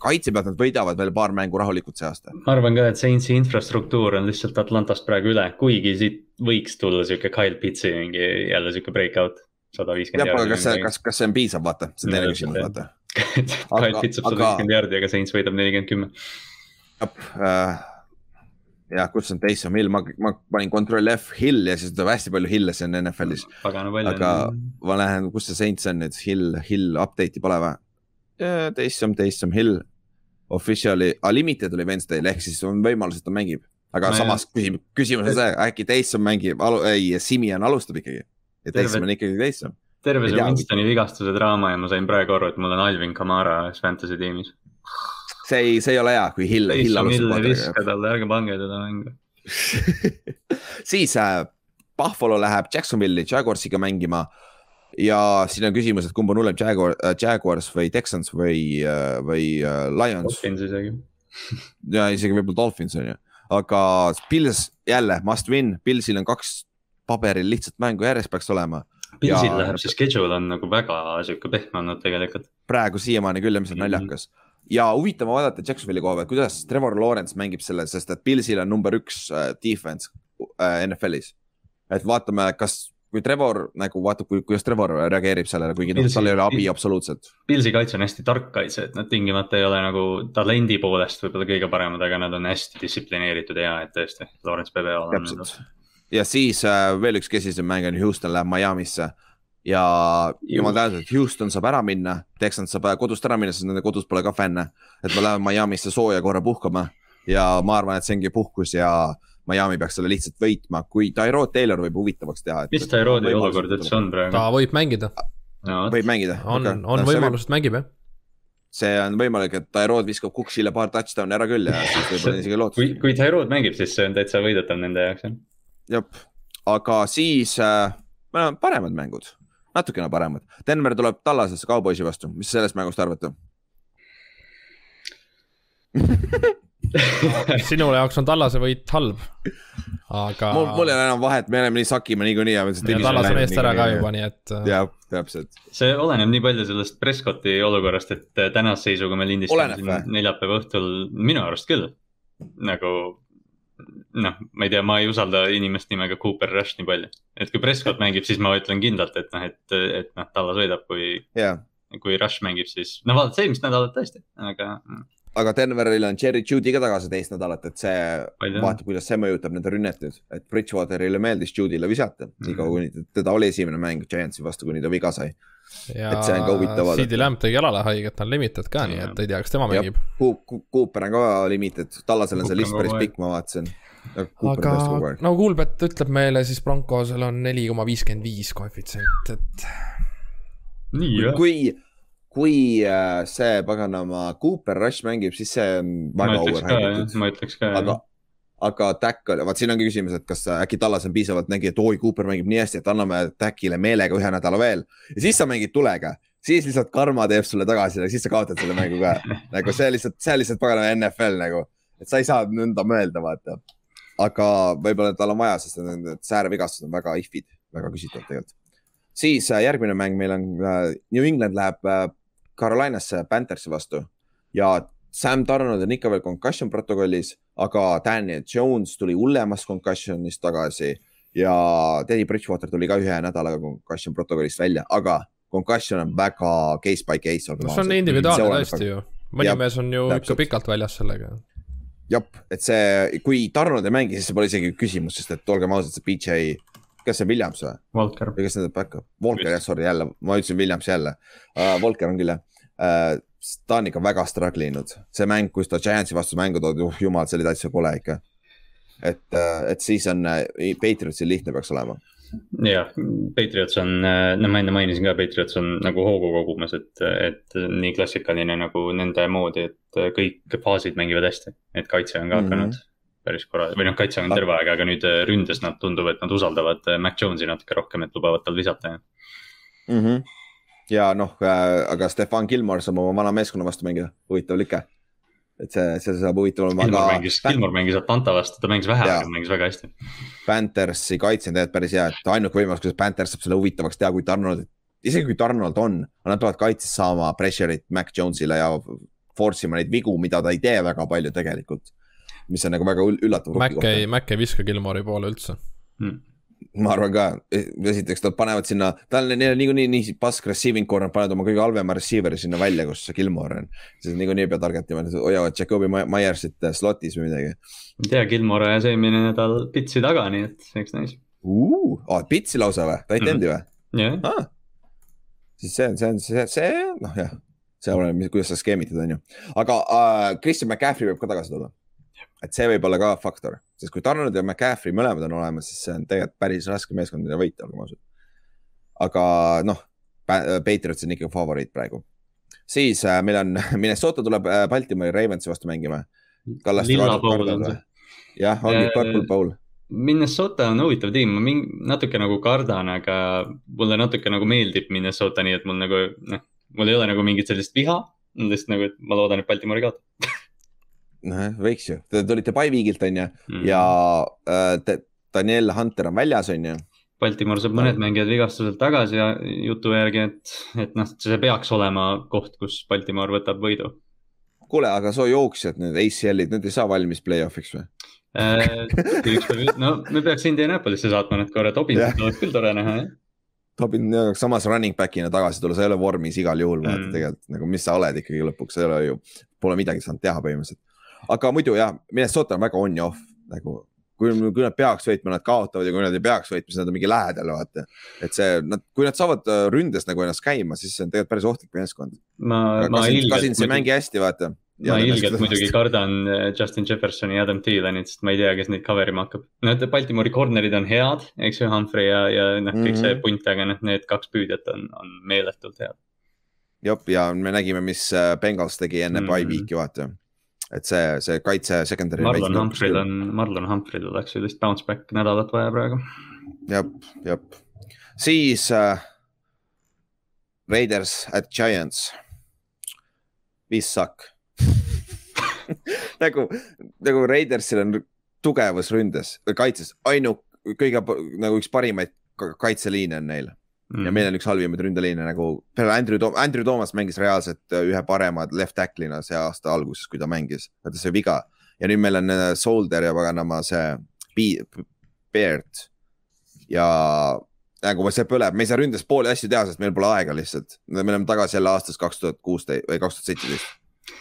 kaitse pealt nad võidavad veel paar mängu rahulikult see aasta. ma arvan ka, et Saintsi infrastruktuur on lihtsalt Atlantast praegu üle, kuigi siit võiks tulla sihuke Kyle Pitsi mingi jälle sihuke breakout. sada jah, viiskümmend aga kas see, kas, kas see on piisav, vaata, see on teine küsimus, jah. vaata. Kyle Pitts saab sada viiskümmend jaardi, aga Saints võidab nelikümmend kümme. äh, jah, kus on Taysom Hill, ma, ma panin control F Hill ja siis tuleb hästi palju Hill'e siin NFL-is. pagana palju. aga ma lähen, kus see Saints on nüüd, Hill, Hill update'i pole või? Taysom, Taysom Hill, official'i, ah limited oli Wednesday'l ehk siis on võimalus, et ta mängib. aga no, samas küsimus, küsimus on see, äkki Taysom mängib, ei, Simeon alustab ikkagi. ja Taysom on ikkagi Taysom. terve see Winstoni vigastuse draama ja ma sain praegu aru, et mul on Alvin Kamara ühes fantasy tiimis. See ei, see ei ole hea, kui Hill, Hill alustab viska. talle, ärge pange teda mängu. siis äh, Buffalo läheb Jacksonville'i Jaguarsiga mängima ja siin on küsimus, et kumb on hullem Jaguar äh,, Jaguars või Texans või äh,, või äh, Lions Dolphins isegi. ja isegi võib-olla Dolphins on ju, aga Pils jälle must win, Pilsil on kaks paberil lihtsalt mängu järjest peaks olema. Pilsil Ja- läheb see schedule on nagu väga sihuke pehme olnud tegelikult. praegu siiamaani küll ja mis on Mhm. naljakas ja huvitav on vaadata Jacksonville'i koha pealt, kuidas Trevor Lawrence mängib selle, sest et Pilsil on number üks äh, defense äh, NFL-is. et vaatame, kas, kui Trevor nagu vaatab, kuidas Trevor reageerib sellele, kuigi noh, Pilsi- tal ei ole abi absoluutselt. Pilsi kaitse on hästi tark kaitse, et nad tingimata ei ole nagu talendi poolest võib-olla kõige paremad, aga nad on hästi distsiplineeritud ja et tõesti, Lawrence peab hea olema. ja siis äh, veel üks kesisem mäng on Houston läheb Miami'sse ja jumal tänatud, et Houston saab ära minna, Texans saab kodust ära minna, sest nende kodus pole ka fänne. et me läheme Miami'sse sooja korra puhkama ja ma arvan, et see ongi puhkus ja Miami peaks selle lihtsalt võitma, kui Tyrod Taylor võib huvitavaks teha. mis Tyroodi olukord üldse on praegu ta? võib mängida, võib mängida. on, on võimalus, et mängib jah. see on võimalik, et Tyrod viskab Cooksile paar touchdown'i ära küll ja siis võib-olla isegi kui lootus., kui Tyrood mängib, siis see on täitsa võidetav nende jaoks jah. jah, aga siis äh, meil on paremad mängud, natukene paremad. Denver tuleb Tallasesse Cowboysi vastu, mis sellest mängust arvate? sinu jaoks on Tallase võit halb, aga mul, mul ei ole enam vahet, me oleme nii sakime niikuinii ja. ja Tallas on eest ära ka juba, nii et äh, jah, täpselt. see oleneb nii palju sellest Prescotti olukorrast, et äh, tänase seisuga me lindistame siin neljapäeva õhtul, minu arust küll. nagu noh, ma ei tea, ma ei usalda inimest nimega Cooper Rush nii palju. et kui Prescott mängib, siis ma ütlen kindlalt, et noh, et, et noh, Tallas võidab, kui, ja, kui Rush mängib, siis no vaata, see eelmist nädalat tõesti, aga mm, aga Denveril on Cherry Judy ka tagasi teist nädalat, et see vaatab, kuidas see mõjutab nende rünnet nüüd, et Bridgewaterile meeldis Judy'le visata mm. -hmm. niikaua kuni teda oli esimene mäng Giantsi vastu, kuni ta viga sai. ja et see on ka huvitav vaadata. CD Lamb tegi jalale haiget, ta on limited ka, nii et ei tea, kas tema mängib. Cooper on ka limited, Tallasel on see list on päris pikk, ma vaatasin. Aga no Kuulbet ütleb meile siis Broncosel on neli koma viiskümmend viis koefitsient, et kui, kui äh, see paganama Cooper Rush mängib, siis see on väga ka aga jah., aga Tack, vaat siin ongi küsimus, et kas äkki Tallas on piisavalt nägi, et oi, Cooper mängib nii hästi, et anname Tackile meelega ühe nädala veel. Ja siis sa mängid tulega. Siis lihtsalt karma teeb sulle tagasi ja siis sa kaotad selle mängu ka. nagu see lihtsalt, see on lihtsalt paganama NFL nagu, et sa ei saa nõnda mõelda, vaata. Aga võib-olla tal on vaja, sest need säärevigastused on väga if'id, väga küsitavad tegelikult. siis äh, järgmine mäng meil on äh, New England läheb äh, Carolinasse Panthersi vastu ja Sam Donald on ikka veel concussion protokollis, aga Daniel Jones tuli hullemast concussionist tagasi ja Teddy Bridgewater tuli ka ühe nädalaga concussion protokollist välja, aga concussion on väga case by case. no see on individuaalne tõesti ju. mõni mees on ju ikka täpselt. pikalt väljas sellega. jah, et see, kui Donald ei mängi, siis see pole isegi küsimus, sest et olgem ausad, see BJ, kas see Williams või? Või kes nende back-up, Walker jah, sorry jälle, ma ütlesin Williams jälle uh,. Walker on küll jah uh,. ta on ikka väga struggle inud, see mäng, kus ta Giantsi vastu mängu toodi, uh jumal, oli täitsa kole ikka. et uh,, et siis on uh, Patriotsil lihtne peaks olema. jah, Patriots on, no ma enne mainisin ka, Patriots on nagu hoogu kogumas, et, et nii klassikaline nagu nende moodi, et kõik faasid mängivad hästi. et kaitse on ka hakanud mm -hmm. päris korra, või noh, kaitse on terve aeg, aga nüüd ründes nad tundub, et nad usaldavad Mac Jones'i natuke rohkem, et lubavad tal visata ja. mm. -hmm. ja noh äh,, aga Stefan Gilmore saab oma vana meeskonna vastu mängida, huvitav like. Et see, see saab huvitav olema, Gilmore aga mängis, Gilmore mängis Atlanta vastu, ta mängis vähe, aga mängis väga hästi. Panthersi kaitse on tegelikult päris hea, et ainuke võimalus, kuidas Panthers saab selle huvitavaks teha, kui Donald, isegi kui Donald on, nad peavad kaitses saama pressure'it Mac Jones'ile ja force ima neid vigu, mida ta ei tee väga palju tegelikult. mis on nagu väga üll- üllatav. Mac ei, Mac ei viska Gilmore'i poole üldse. Ma arvan ka, esiteks nad panevad sinna, tal on neil niikuinii nii pask receiving core, nad panevad oma kõige halvema receiver'i sinna välja, kus Gilmore on. siis niikuinii ei pea targetama, hoiavad Jakobi Ma- Myersit slot'is või midagi ei tea, Gilmore ajas eelmine nädal pitsi taga, nii et eks näis. uh,. Oh, pitsi lausa või, tight end'i või? jah, ah.. siis see on, see on see, see noh, jah, see oleneb, kuidas sa skeemitad, on ju. aga äh, Christian McCaffrey võib ka tagasi tulla. Et see võib olla ka faktor, sest kui Donald ja McCaffrey mõlemad on olemas, siis see on tegelikult päris raske meeskond, mida võita, olgem ausad. aga noh, Patriots on ikkagi favoriit praegu. siis äh, meil on, Minnesota tuleb äh, Baltimori Ravensi vastu mängima. Jah, ongi Äh, Purple Bowl. Minnesota on huvitav tiim, ma mingi natuke nagu kardan, aga mulle natuke nagu meeldib Minnesota, nii et mul nagu noh, mul ei ole nagu mingit sellist viha. lihtsalt nagu, et ma loodan, et Baltimori kaotab noh, võiks ju, te tulite Paiviigilt, on ju, mm.. ja äh, Daniel Hunter on väljas, on ju Baltimore saab mõned mängijad vigastuselt tagasi ja jutu järgi, et, et noh, see peaks olema koht, kus Baltimore võtab võidu kuule, aga soo jooksjad need ACL-id, need ei saa valmis play-off'iks või? äh,. no me peaks Indianapolis'e saatma nad korra, Tobinsit Jah. oleks küll tore näha, jah. Tobin samas running back'ina tagasi tulla, sa ei ole vormis igal juhul vaata Mm. mm. tegelikult nagu, mis sa oled ikkagi lõpuks, sa ei ole ju, pole midagi saanud teha põhimõtteliselt. Aga muidu jah, Minnesota on väga on ja off nagu, kui, kui nad peaks võitma, nad kaotavad ja kui nad ei peaks võitma, siis nad on mingi lähedal, vaata. et see, nad, kui nad saavad äh, ründes nagu ennast käima, siis see on tegelikult päris ohtlik meeskond. ma, ma ilgelt Kasins ei mängi hästi, vaata. ma ilgelt muidugi kardan äh, Justin Jeffersoni ja Adam Thielenit, sest ma ei tea, kes neid cover ima hakkab. et Baltimori corner'id on head, eks ju, Humphrey ja, ja noh, kõik see Mhm. punt, aga noh, need kaks püüdjat on, on meeletult head. jah, ja me nägime, mis äh, Bengals tegi enne Mm. mm. bye week'i, vaata. Et see, see kaitse secondary. Marlon Humphrey'l on, Marlon Humphrey'l oleks sellist bounce back nädalat vaja praegu. jah, jah, siis äh, Raiders at Giants. Viis sakk nagu, nagu Raidersil on tugevus ründes, kaitses, ainu-, kõige nagu üks parimaid ka- kaitseliine on neil Mm. ja meil on üks halvimaid ründeliine nagu peale Andrew Tom-, Andrew Thomas mängis reaalselt äh, ühe parema left tackle'ina see aasta alguses, kui ta mängis, ta sai viga. Ja nüüd meil on äh, Solder ja paganama see Be- Beard. Ja nagu see põleb, me ei saa ründes pooli asju teha, sest meil pole aega lihtsalt, me oleme tagasi jälle aastast kaks tuhat kuusteist või kaks tuhat seitseteist.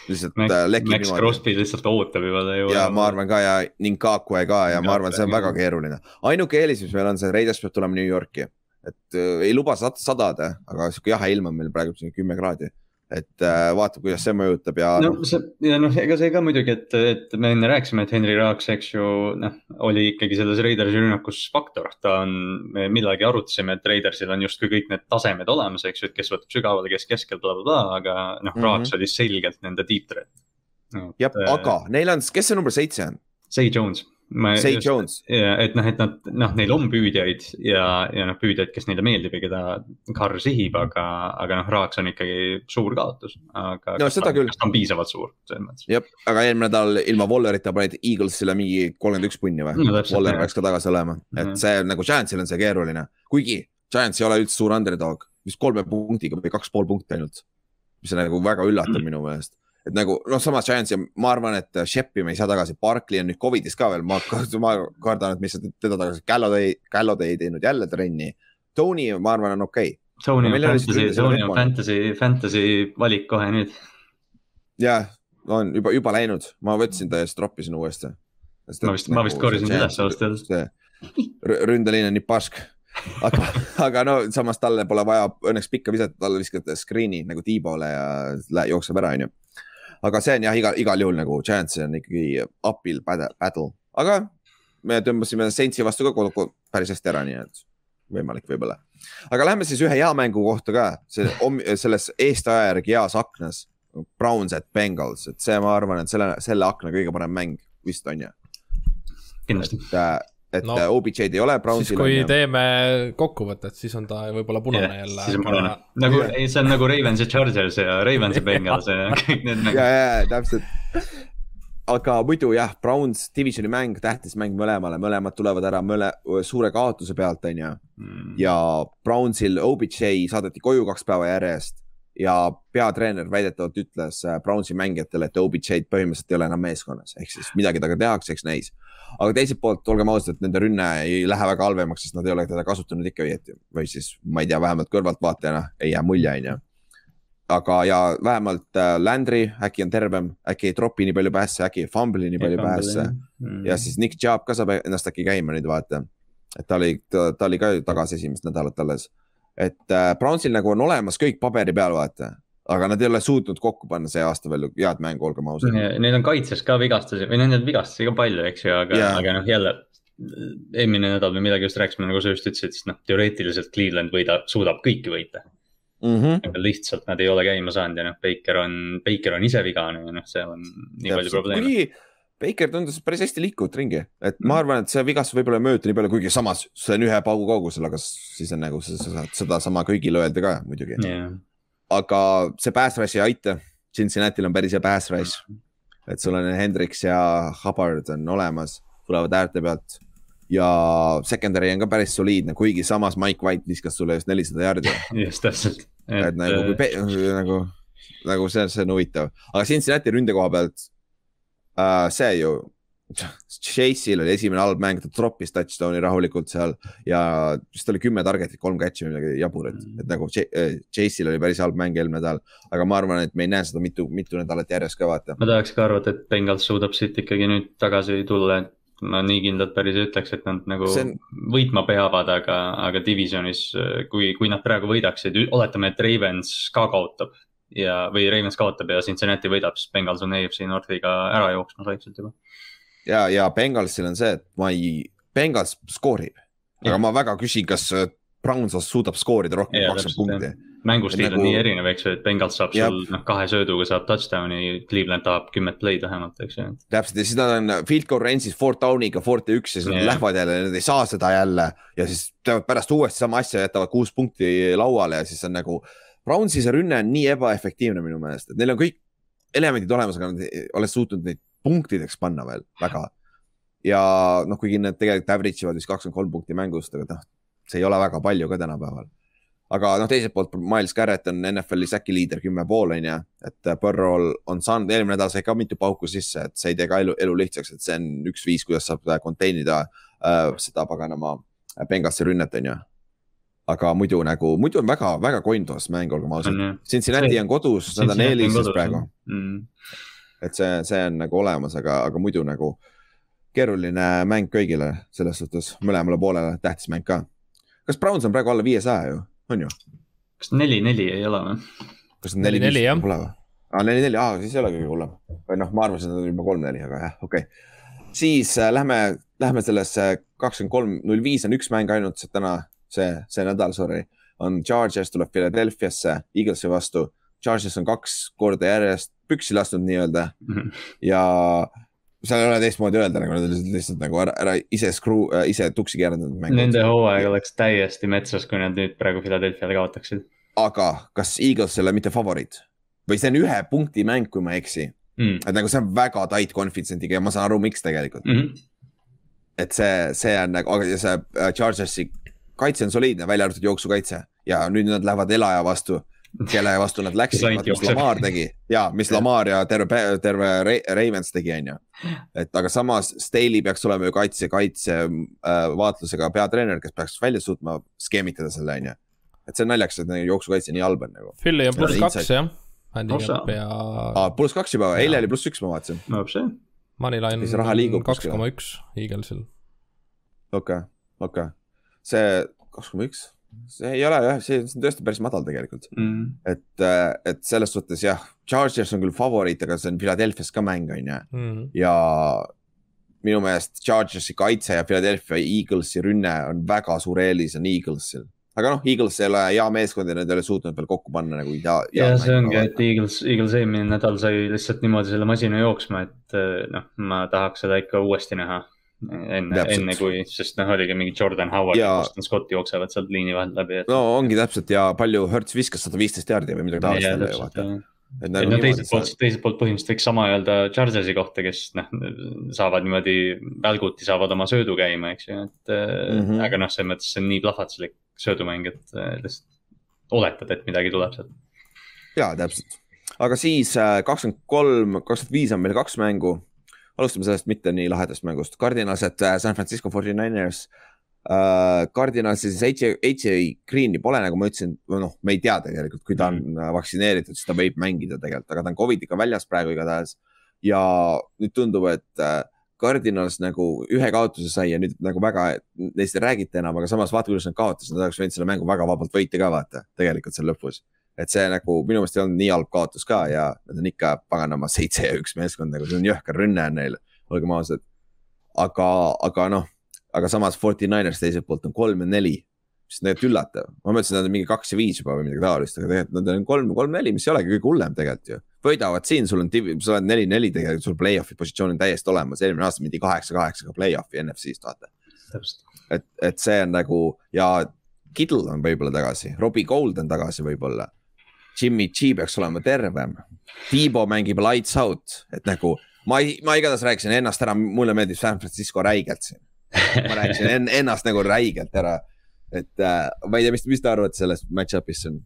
lihtsalt Max, äh, lekib Max niimoodi. Crosby lihtsalt ootab juba ja ma arvan ka ja ning Kakue ka ja ma arvan, see on väga keeruline. ainuke eelis, mis meil on, see Raiders peab tulema New Yorki, et äh, ei luba sad- sadada, aga sihuke jahe ilm on meil praegu siin kümme kraadi. et äh, vaatab, kuidas see mõjutab ja no no, see ja noh, ega see ka muidugi, et, et me enne rääkisime, et Henry Raaks, eks ju, noh, oli ikkagi selles Raidersi rünnakus faktor, ta on, me millalgi arutasime, et Raidersil on justkui kõik need tasemed olemas, eks ju, et kes võtab sügavale, kes keskel bla,, blablabla, aga noh mm. -hmm. Raaks oli selgelt nende deep threat. jah, aga neil on, kes see number seitse on? Say Jones. Say Jones, ja et noh, et nad noh, neil on püüdjaid ja, ja noh, püüdjaid, kes neile meeldib ja keda Carr sihib, aga, aga noh, Raaks on ikkagi suur kaotus, aga. No seda küll. kas ta on piisavalt suur selles mõttes? jah, aga eelmine nädal ilma Wallerita panid Eaglesile mingi kolmkümmend üks punni või No Waller peaks ka tagasi olema, et Mhm. see nagu Giantsil on see keeruline, kuigi Giants ei ole üldse suur underdog, vist kolme punktiga või kaks pool punkti ainult. mis on nagu väga üllatav Mhm. minu meelest, et nagu noh, samas Giants ja ma arvan, et Sheppi me ei saa tagasi, Barkley on nüüd Covidis ka veel, ma, ma kardan, et me ei saa teda tagasi, Galloway, Galloway ei teinud jälle trenni. Tony, ma arvan, on okei okay.. Tony on fantasy, Tony on fantasy, fantasy valik kohe nüüd. jah, on juba, juba läinud, ma võtsin ta ja siis troppisin uuesti. ma vist, ma vist korjasin ta üles ausalt öeldes. ründeliin on nii pask. aga, aga no samas talle pole vaja õnneks pikka visata, talle viskate screen'i nagu T-poole ja lä- jookseb ära, onju. Aga see on jah, igal, igal juhul nagu Giants on ikkagi uphill battle, aga me tõmbasime Saintsi vastu ka päris hästi ära, nii et võimalik võib-olla. aga lähme siis ühe hea mängu kohta ka, see selles eestaja järgi heas aknas. Browns at Bengals, et see, ma arvan, et selle, selle akna kõige parem mäng vist on ju. kindlasti. et, äh, et no, OBJ-d ei ole. siis kui on, teeme kokkuvõtet, siis on ta võib-olla punane yeah, jälle. siis on punane, nagu, ei, see on nagu Ravens ja Chargers ja Ravens ja Bengals ja kõik need mängud. ja, ja, täpselt aga muidu jah, Browns divisioni mäng, tähtis mäng mõlemale, mõlemad tulevad ära mõle, suure kaotuse pealt, on ju mm.. ja Brownsil OBJ saadeti koju kaks päeva järjest ja peatreener väidetavalt ütles äh, Brownsi mängijatele, et OBJ-d põhimõtteliselt ei ole enam meeskonnas, ehk siis midagi temaga tehakse, eks näis. Aga teiselt poolt, olgem ausad, nende rünne ei lähe väga halvemaks, sest nad ei ole teda kasutanud ikka õieti. Või siis ma ei tea, vähemalt kõrvaltvaatajana ei jää mulje, on ju. Aga, ja vähemalt äh, Landry äkki on tervem, äkki ei tropi nii palju päässe, äkki ei fumble'i nii palju päässe. mm.. ja siis Nick Chubb ka saab ennast äkki käima nüüd vaata. et ta oli, ta oli ka tagasi esimest nädalat alles. et äh, Brownsil nagu on olemas kõik paberi peal, vaata aga nad ei ole suutnud kokku panna see aasta veel head mängu, olgem ausad. Neil on kaitses ka vigastusi või nendel vigastusi ka palju, eks ju, aga yeah., aga noh, jälle eelmine nädal või midagi just rääkisime, nagu sa just ütlesid, siis noh, teoreetiliselt Cleveland võidab, suudab kõiki võita mm. -hmm. aga lihtsalt nad ei ole käima saanud ja noh, Baker on, Baker on ise vigane ja noh, seal on nii Täpselt. palju probleeme. Baker tundus päris hästi liikuvat ringi, et ma arvan, et see vigastus võib-olla ei mõjuta nii palju, kuigi samas see on ühe paugu kaugusel, aga siis on nagu saad sedasama kõigile öelda ka muidugi yeah.. Aga see pass rush ei aita, Cincinnati'l on päris hea pass rush et sul on Hendriks ja Hubbard on olemas, tulevad äärte pealt ja secondary on ka päris soliidne, kuigi samas Mike White viskas sulle just nelisada jaardi. just, täpselt. et, et nagu, nagu, nagu see, see on huvitav, aga Cincinnati ründe koha pealt äh,, see ju. Chase'il oli esimene halb mäng, ta troppis touchdown'i rahulikult seal ja vist oli kümme target'it, kolm catch'i või midagi jaburat mm., et nagu äh, Chase'il oli päris halb mäng eelmine nädal. aga ma arvan, et me ei näe seda mitu, mitu nädalat järjest ka vaata. ma tahaks ka arvata, et Bengals suudab siit ikkagi nüüd tagasi tulla, et ma nii kindlalt päris ei ütleks, et nad nagu on... võitma peavad, aga, aga divisionis, kui, kui nad praegu võidaksid, oletame, et Ravens ka kaotab ja, või Ravens kaotab ja Cincinnati võidab, siis Bengals on AFC Northiga ära jooksmas vaikselt juba. Ja, ja Bengalsil on see, et ma ei, Bengals skoorib, aga ma väga küsin, kas Browns suudab skoorida rohkem kui kakskümmend punkti mängustiil nagu... on nii erinev, eks ju, et Bengals saab sul noh, kahe sööduga saab touchdown'i, Cleveland tahab kümmet play'd vähemalt, eks ju. täpselt ja siis nad on field goal range'is fourth down'iga, fourth ja üks ja siis yeah. nad lähevad jälle, nad ei saa seda jälle. ja siis teevad pärast uuesti sama asja, jätavad kuus punkti lauale ja siis on nagu. Brownsi see rünne on nii ebaefektiivne minu meelest, et neil on kõik elemendid olemas, aga nad ei ole suutnud neid punktideks panna veel väga. ja noh, kuigi nad tegelikult average ivad vist kakskümmend kolm punkti mängust, aga noh, see ei ole väga palju ka tänapäeval aga noh, teiselt poolt Miles Garrett on NFL-i säki liider kümme pool on ju, et äh, Burrow'l on saanud, eelmine nädal sai ka mitu pauku sisse, et see ei tee ka elu, elu lihtsaks, et see on üks viis, kuidas saab contain ida äh, seda paganama äh, Bengalsi rünnet, on ju. aga muidu nagu, muidu on väga, väga coin toss mäng, olgem ausad. Cincinnati on kodus, nad on eelises praegu mm.. Et see, see on nagu olemas, aga, aga muidu nagu keeruline mäng kõigile selles suhtes, mõlemale poolele tähtis mäng ka. kas Browns on praegu alla viiesaja ju? on ju? kas neli-neli ei ole või? kas neli-neli jah? Pole või? aa, neli-neli, aa, siis ei ole kõige hullem. või noh, ma arvasin, et nad on juba kolm-neli, aga jah, okei okay.. siis äh, lähme, lähme sellesse kakskümmend kolm, null viis on üks mäng ainult täna, see, see nädal, sorry. on Chargers tuleb Philadelphiasse Eaglesi vastu. Chargers on kaks korda järjest püksi lasknud nii-öelda mm -hmm. ja seal ei ole teistmoodi öelda, nagu nad olid lihtsalt nagu ära, ära ise screw äh,, ise tuksi keeranud. Nende hooaeg oleks täiesti metsas, kui nad nüüd praegu Philadelphia'le kaotaksid. aga kas Eagles ei ole mitte favoriit või see on ühe punkti mäng, kui ma ei eksi mm.. et nagu see on väga tight coeficient'iga ja ma saan aru, miks tegelikult mm. -hmm. et see, see on nagu, aga see äh, Chargersi kaitse on soliidne, välja arvatud jooksukaitse ja nüüd nad lähevad elaja vastu kelle vastu nad läksid, mis Lamar tegi ja mis Lamar ja terve, terve Ravens tegi, on ju. et aga samas Staley peaks olema ju kaitse, kaitse äh, vaatlusega peatreener, kes peaks välja suutma skeemitada selle, on ju. et see on naljakas, et jooksukaitse nii halb on nagu. Philly on pluss kaks jah. ja. aa, pluss kaks juba, eile oli pluss üks, ma vaatasin. no see. Moneyline kaks koma üks Eaglesil. okei okay,, okei okay., see kaks koma üks see ei ole jah, see on tõesti päris madal tegelikult mm.. et, äh, et selles suhtes jah, Chargers on küll favoriit, aga see on Philadelphia's ka mäng, on ju. Mm. ja minu meelest Chargersi kaitse ja Philadelphia Eaglesi rünne on väga suur eelis on Eaglesil aga noh, Eagles ei ole hea meeskond ja nad ei ole suutnud veel kokku panna nagu ja, ja see ongi, et Eagles, Eagles eelmine nädal sai lihtsalt niimoodi selle masina jooksma, et eh, noh, ma tahaks seda ikka uuesti näha. Enne, enne kui, sest noh, oligi mingi Jordan Howard ja Boston Scott jooksevad sealt liini vahelt läbi et.... no ongi täpselt ja palju Hertz viskas sada viisteist jaardi või midagi taolist. et nagu no teiselt poolt, teiselt poolt põhimõtteliselt võiks sama öelda Chargersi kohta, kes noh, saavad niimoodi välguti saavad oma söödu käima, eks ju, et mm. -hmm. aga noh, selles mõttes see on nii plahvatuslik söödumäng, et äh, lihtsalt oletad, et midagi tuleb sealt. ja täpselt, aga siis äh, kakskümmend kolm, kakskümmend viis on meil kaks mängu. Alustame sellest mitte nii lahedast mängust, Cardinalsed äh, San Francisco 49ers uh,. Cardinalsi siis AJ Green'i pole, nagu ma ütlesin, noh, me ei tea tegelikult, kui ta on mm. vaktsineeritud, siis ta võib mängida tegelikult, aga ta on Covidiga väljas praegu igatahes. ja nüüd tundub, et uh, Cardinals nagu ühe kaotuse sai ja nüüd nagu väga, neist ei räägita enam, aga samas vaata, kuidas nad kaotasid, nad oleks võinud selle mängu väga vabalt võita ka vaata, tegelikult seal lõpus. Et see nagu minu meelest ei olnud nii halb kaotus ka ja nad on ikka paganama seitse ja üks meeskond, nagu see on jõhker rünne on neil, olgem ausad. aga, aga noh, aga samas Forty Niners teiselt poolt on kolm ja neli mis on tegelikult üllatav, ma mõtlesin, et nad on mingi kaks ja viis juba või midagi taolist, aga tegelikult nad on kolm, kolm-neli, mis ei olegi kõige hullem tegelikult ju. võidavad siin, sul on, sa oled neli-neli tegelikult, sul play-off'i positsioon on täiesti olemas, eelmine aasta mindi kaheksa-kaheksaga play-off'i NFC-st vaata. et, et see on nagu ja Kittle on võib-olla tagasi, Robbie Gold on tagasi võib-olla. Jimmy G peaks olema tervem. Tiibo mängib lights out, et nagu ma, ma igatahes rääkisin ennast ära, mulle meeldib San Francisco räigelt siin. ma rääkisin en, ennast nagu räigelt ära et äh, ma ei tea, mis, mis te arvate sellest match-up'ist siin?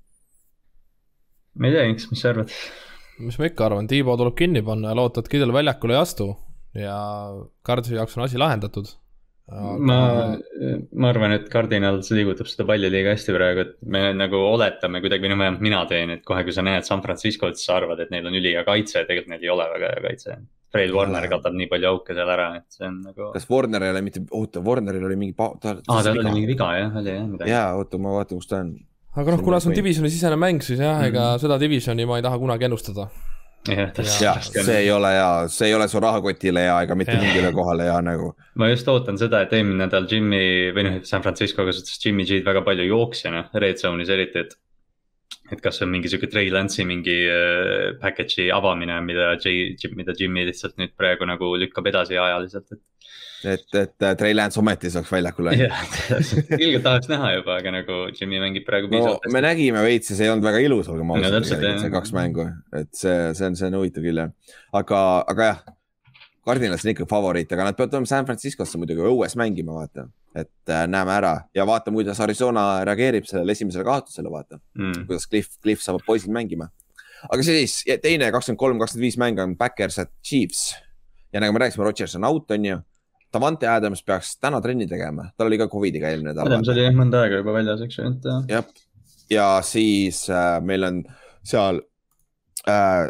ma ei tea, Inks, mis sa arvad? mis ma ikka arvan, Tiibo tuleb kinni panna ja loota, et Kidel väljakule ei astu ja Cardsi jaoks on asi lahendatud aga.... ma, ma arvan, et Cardinals liigutab seda palli liiga hästi praegu, et me nagu oletame kuidagi, või noh, vähemalt mina teen, et kohe, kui sa näed San Franciscot, siis sa arvad, et neil on ülihea kaitse, tegelikult neil ei ole väga hea kaitse. Fred Warner katab nii palju auke seal ära, et see on nagu. kas Warner ei ole mitte, oota, Warneril oli mingi. aa, tal oli mingi viga jah, oli jah midagi. jaa, oota, ma vaatan, kus ta on. aga noh, kuna see on divisioni sisene mäng, siis jah mm, -hmm. ega mhm. seda divisioni ma ei taha kunagi ennustada. Jah, see ei ole hea, see ei ole su rahakotile hea ega mitte mingile kohale hea nagu. ma just ootan seda, et eelmine nädal Jimmy või noh, San Francisco kasutas Jimmy G-d väga palju jooksjana, red zone'is eriti, et et kas see on mingi sihuke Trey Lance'i mingi äh, package'i avamine, mida J, mida Jimmy lihtsalt nüüd praegu nagu lükkab edasi ajaliselt, et. Et, et äh, Trey Lance ometi saaks väljakule. jah, ilgelt tahaks näha juba, aga nagu Jimmy mängib praegu piisavalt no,. me nägime veits ja see ei olnud väga ilus, olgem ausad no,, see kaks mängu, et see, see on, see on huvitav küll jah, aga, aga jah. Cardinals on ikka favoriit, aga nad peavad tulema San Franciscosse muidugi õues mängima, vaata et äh, näeme ära ja vaatame, kuidas Arizona reageerib sellele esimesele kaotusele, vaata mm.. kuidas Cliff, Cliff saab poisid mängima. aga siis teine kakskümmend kolm, kakskümmend viis mäng on Backers at Chiefs. ja nagu me rääkisime, Rodgers on out, on ju. Davante Adams peaks täna trenni tegema, tal oli ka Covidiga eelmine nädal. Adams oli jah mõnda aega juba väljas, eks ju, et. jah, ja siis äh, meil on seal äh,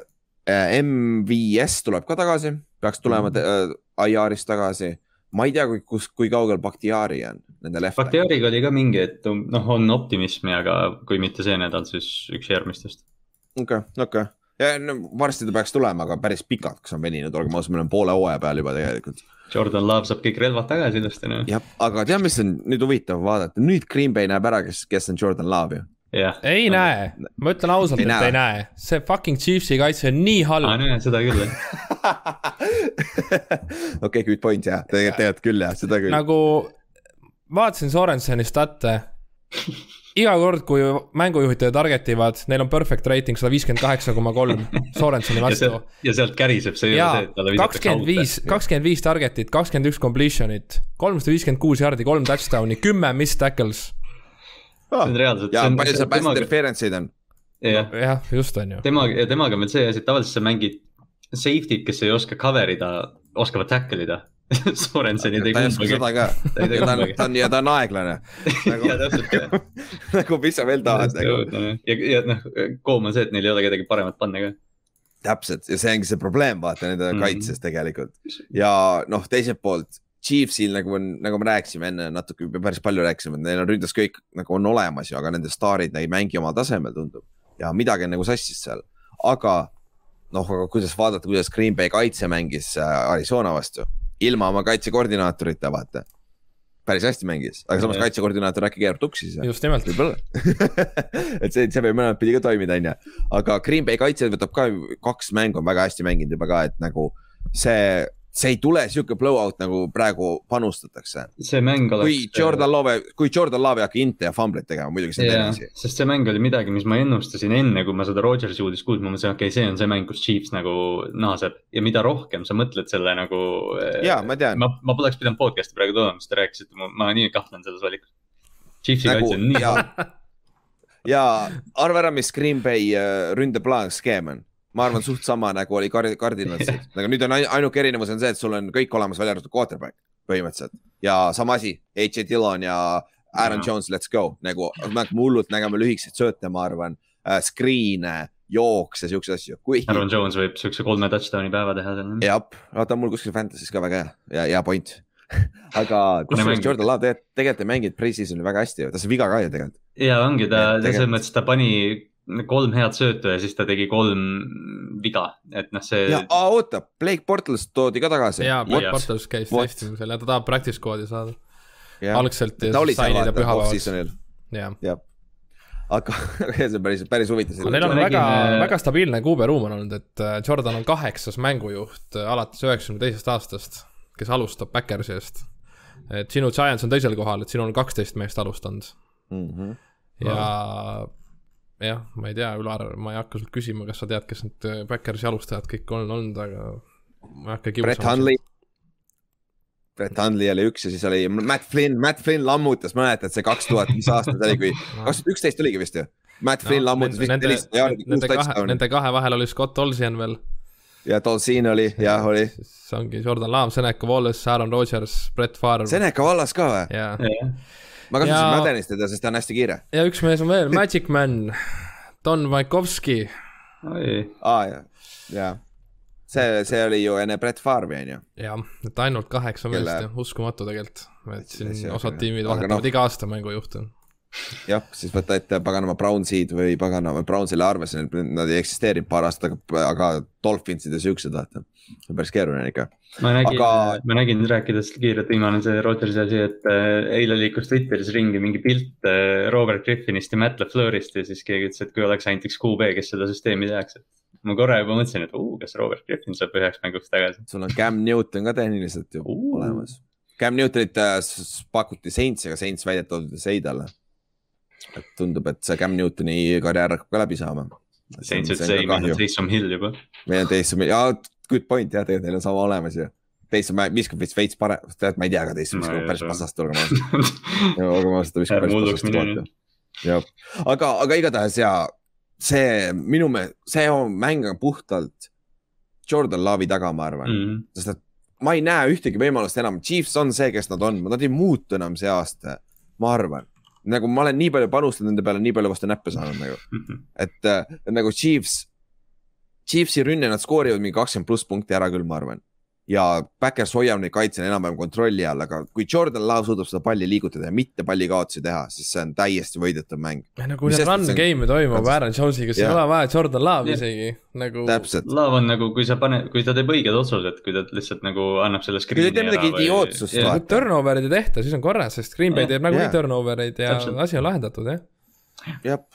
äh MVS tuleb ka tagasi, peaks tulema mm. äh, IR-ist tagasi ma ei tea, kui, kus, kui kaugel Bakhtiari on nende left. Bakhtiariga oli ka mingi, et noh, on optimismi, aga kui mitte see nädal, siis üks järgmistest. okei okay,, okei okay. Ja no, varsti ta peaks tulema, aga päris pikaks on veninud, olgem ausad, meil on poole hooaja peal juba tegelikult. Jordan Love saab kõik relvad tagasi ilusti noh. jah, aga tead, mis on nüüd huvitav vaadata, nüüd Green Bay näeb ära, kes, kes on Jordan Love ju Yeah. ei näe, ma ütlen ausalt, et näe. ei näe, see fucking Chiefsi kaitse on nii halb. aa, näe, seda küll jah okei, good point jah, tegelikult, tegelikult küll jah, seda küll. nagu vaatasin Sorenseni stat'e iga kord, kui mängujuhid teda target ivad, neil on perfect rating sada viiskümmend kaheksa koma kolm Sorenseni vastu. ja sealt käriseb, see visatakse kakskümmend viis, kakskümmend viis target'it, kakskümmend üks completion'it, kolmsada viiskümmend kuus jardi, kolm touchdown'i, kümme missed tackles ah.. see on reaalselt. ja palju seal pass interference eid on? jah ja, just on ju. temaga, ja temaga on veel see asi, et tavaliselt sa mängid safety'd, kes ei oska cover ida, oskavad tackle ida Sorenseni tegi umbagi. ta ei oska seda ka. ta on, ta on ja ta on aeglane. ja täpselt jah. nagu mis sa veel tahad nagu. ja, ja noh, koom on see, et neil ei ole kedagi paremat panna ka täpselt ja see ongi see probleem, vaata nende mm -hmm. kaitses tegelikult ja noh, teiselt poolt Chiefsil nagu on, nagu me rääkisime enne natuke, päris palju rääkisime, et neil on ründes kõik nagu on olemas ju, aga nende staarid ei mängi oma tasemel, tundub. ja midagi on nagu sassis seal, aga noh, aga kuidas vaadata, kuidas Green Bay kaitse mängis äh, Arizona vastu. Ilma oma kaitsekoordinaatorita, vaata. päris hästi mängis, aga samas kaitsekoordinaator äkki keerab tuksi siis. just nimelt, võib-olla et see, see võib mõlemat pidi ka toimida, onju. aga Green Bay kaitse võtab ka kaks mängu on väga hästi mänginud juba ka, et nagu see, see ei tule sihuke blowout nagu praegu panustatakse. see mäng oleks. kui Jordan Love, kui Jordan Love ei hakka inte ja fumblit tegema, muidugi see on teine asi. sest see mäng oli midagi, mis ma ennustasin enne, kui ma seda Rodgersi uudist kuulsin, ma mõtlesin, okei okay,, see on see mäng, kus Chiefs nagu naaseb ja mida rohkem sa mõtled selle nagu. ja ma tean, ma, ma poleks pidanud podcast'i praegu tooma, sest te rääkisite, ma, ma nii kahtlen selles valikus. Chiefsi nagu kaitse on nii ja, ja arva ära, mis Green Bay äh, ründeplaan skeem on. Ma arvan, suht sama nagu oli Card- Cardinalsil, aga nüüd on ain- ainuke erinevus on see, et sul on kõik olemas, välja arvatud quarterback põhimõtteliselt ja sama asi, H.J. Dillon ja Aaron Jaa. Jones, let's go nagu, me hakkame hullult nägema lühikeseid sööte, ma arvan äh,, screen'e, jookse, siukseid asju, kui. Aaron Jones võib siukse kolme touchdown'i päeva teha seal. jah, vaata mul kuskil Fantasy's ka väga hea ja, hea point. aga kusjuures. Jordan Love tegelikult, tegelikult ei mänginud pre-season'i väga hästi ju, ta sai viga ka ju tegelikult. ja ongi ta, ta selles mõttes ta pani kolm head söötu ja siis ta tegi kolm viga, et noh, see ja, oota, Blake Bortles toodi ka tagasi. jaa, What? Black Portals käis What? testimisel ja ta tahab practice code'i saada algselt ja ta oli seal vaata off-season'il, jah. aga see on päris, päris huvitav aga neil on väga äh,, väga stabiilne kuuberuum on olnud, et äh, Jordan on kaheksas mängujuht äh, alates üheksakümne teisest aastast, kes alustab Backersi eest. et sinu Giants on teisel kohal, et sinul on kaksteist meest alustanud mm. -hmm. ja jah, ma ei tea, Ülar, ma ei hakka sult küsima, kas sa tead, kes need äh, Backersi alustajad kõik on olnud, aga ma ei hakka Brett kiusama. Hundley. Brett Hundley oli üks ja siis oli Matt Flynn, Matt Flynn lammutas, mäletad see kaks tuhat, mis aasta see oli, kui, kaks tuhat üksteist oligi vist ju. Matt Flynn No, lammutas vist nende, nelisada jaardi, kuus touchdown'i nende kahe vahel oli Scott Olsen veel. ja Dolcin oli, jah oli. siis ongi Jordan Love, Seneca Wallace, Aaron Rodgers, Brett Favre Seneca vallas ka või? ja, ma kasutasin Ja- Maddenist teda, sest ta on hästi kiire. ja üks mees on veel, Magic Man, Don Vaikovski. oi, aa jah, ja see, see oli ju enne Brett Favre'i on ju. jah, et ainult kaheksa Kelle- meest ja uskumatu tegelikult. et siin osad tiimid aga vahetavad noh. iga aasta mängujuhte. jah, siis võta ette paganama Brownsid või paganama Brownsile arvesse, nad ei eksisteerinud paar aastat, aga, aga Dolphinsid ja siuksed, vaata. see on päris keeruline ikka. ma nägin Aga- ma nägin, rääkides kiirelt viimane see Rodgersi asi, et äh, eile liikus Twitteris ringi mingi pilt äh, Robert Griffinist ja Matt LaFleurist ja siis keegi ütles, et kui oleks ainult üks QB, kes seda süsteemi teaks, et ma korra juba mõtlesin, et uu, kas Robert Griffin saab üheks mänguks tagasi. sul on Cam Newton ka tehniliselt ju Uu. olemas. Cam Newtonit äh, pakuti Saints, aga Saints väidetavalt ei talle. Et tundub, et see Cam Newtoni karjäär hakkab ka läbi saama. Saints ütles ei, meil on Taysom Hill juba. meil on Taysom, jaa, good point jah, tegelikult neil on sama olemas ju. Taysom viskab vist veits parem, tead, ma ei tea ka Taysom viskab päris pasast, olgem ausad. olgem ausad, ta viskab päris pasast jah, aga, aga igatahes ja see minu meelest, see on- mäng on puhtalt Jordan Love'i taga, ma arvan mm., Mm. sest et ma ei näe ühtegi võimalust enam, Chiefs on see, kes nad on, nad ei muutu enam see aasta, ma arvan. Nagu ma olen nii palju panustanud nende peale, nii palju vastu näppe saanud nagu, et äh, nagu Chiefs, Chiefsi rünne nad skoorivad mingi kakskümmend pluss punkti ära küll, ma arvan. Ja Backers hoiab neid kaitse enam-vähem kontrolli all, aga kui Jordan Love suudab seda palli liigutada ja mitte pallikaotusi teha, siis see on täiesti võidetav mäng. nagu kui need run game'e toimub Aaron Jonesiga, siis ei ole vaja Jordan Love'i Jah. isegi nagu. Laav on nagu, kui sa paned, kui ta teeb õiged otsused, kui ta lihtsalt nagu annab selle ta teeb midagi idiootsust, vaata. kui turnover'id ei tehta, siis on korras, sest Green Bay Jah. teeb nagunii Jah. turnover eid ja Täpselt. asi on lahendatud, jah. jah.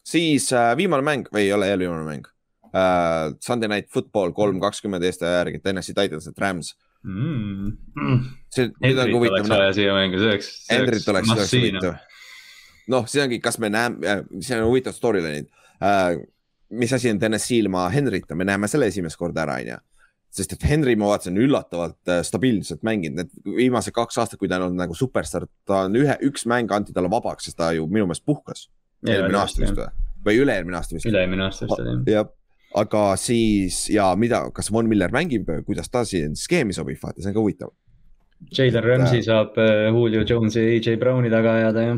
siis äh, viimane mäng või ei ole jälle viimane mäng äh,. Sunday Night Football kolm kakskümmend Eesti aja järgi, Tennessee Titans, et Rams. mm.. Mm. see, nüüd on huvitav siia mängu, see oleks. Hendrit oleks, see oleks huvitav. noh, see ongi, kas me näeme, see on huvitav storyline'id äh,. mis asi on Tennessee ilma Henrita, me näeme selle esimest korda ära, onju. sest et Henry, ma vaatasin, üllatavalt äh, stabiilselt mänginud, need viimased kaks aastat, kui ta on olnud nagu superstaar, ta on ühe, üks mäng anti talle vabaks, sest ta ju minu meelest puhkas. eelmine aasta vist või, või üle-eelmine aasta vist. üle-eelmine aasta vist oli. jah, aga siis ja mida, kas Von Miller mängib, kuidas ta siin skeemi sobib, vaata, see on ka huvitav. Jalen Ramsey saab äh, Julio Jones'i ja AJ Browni taga ajada ja.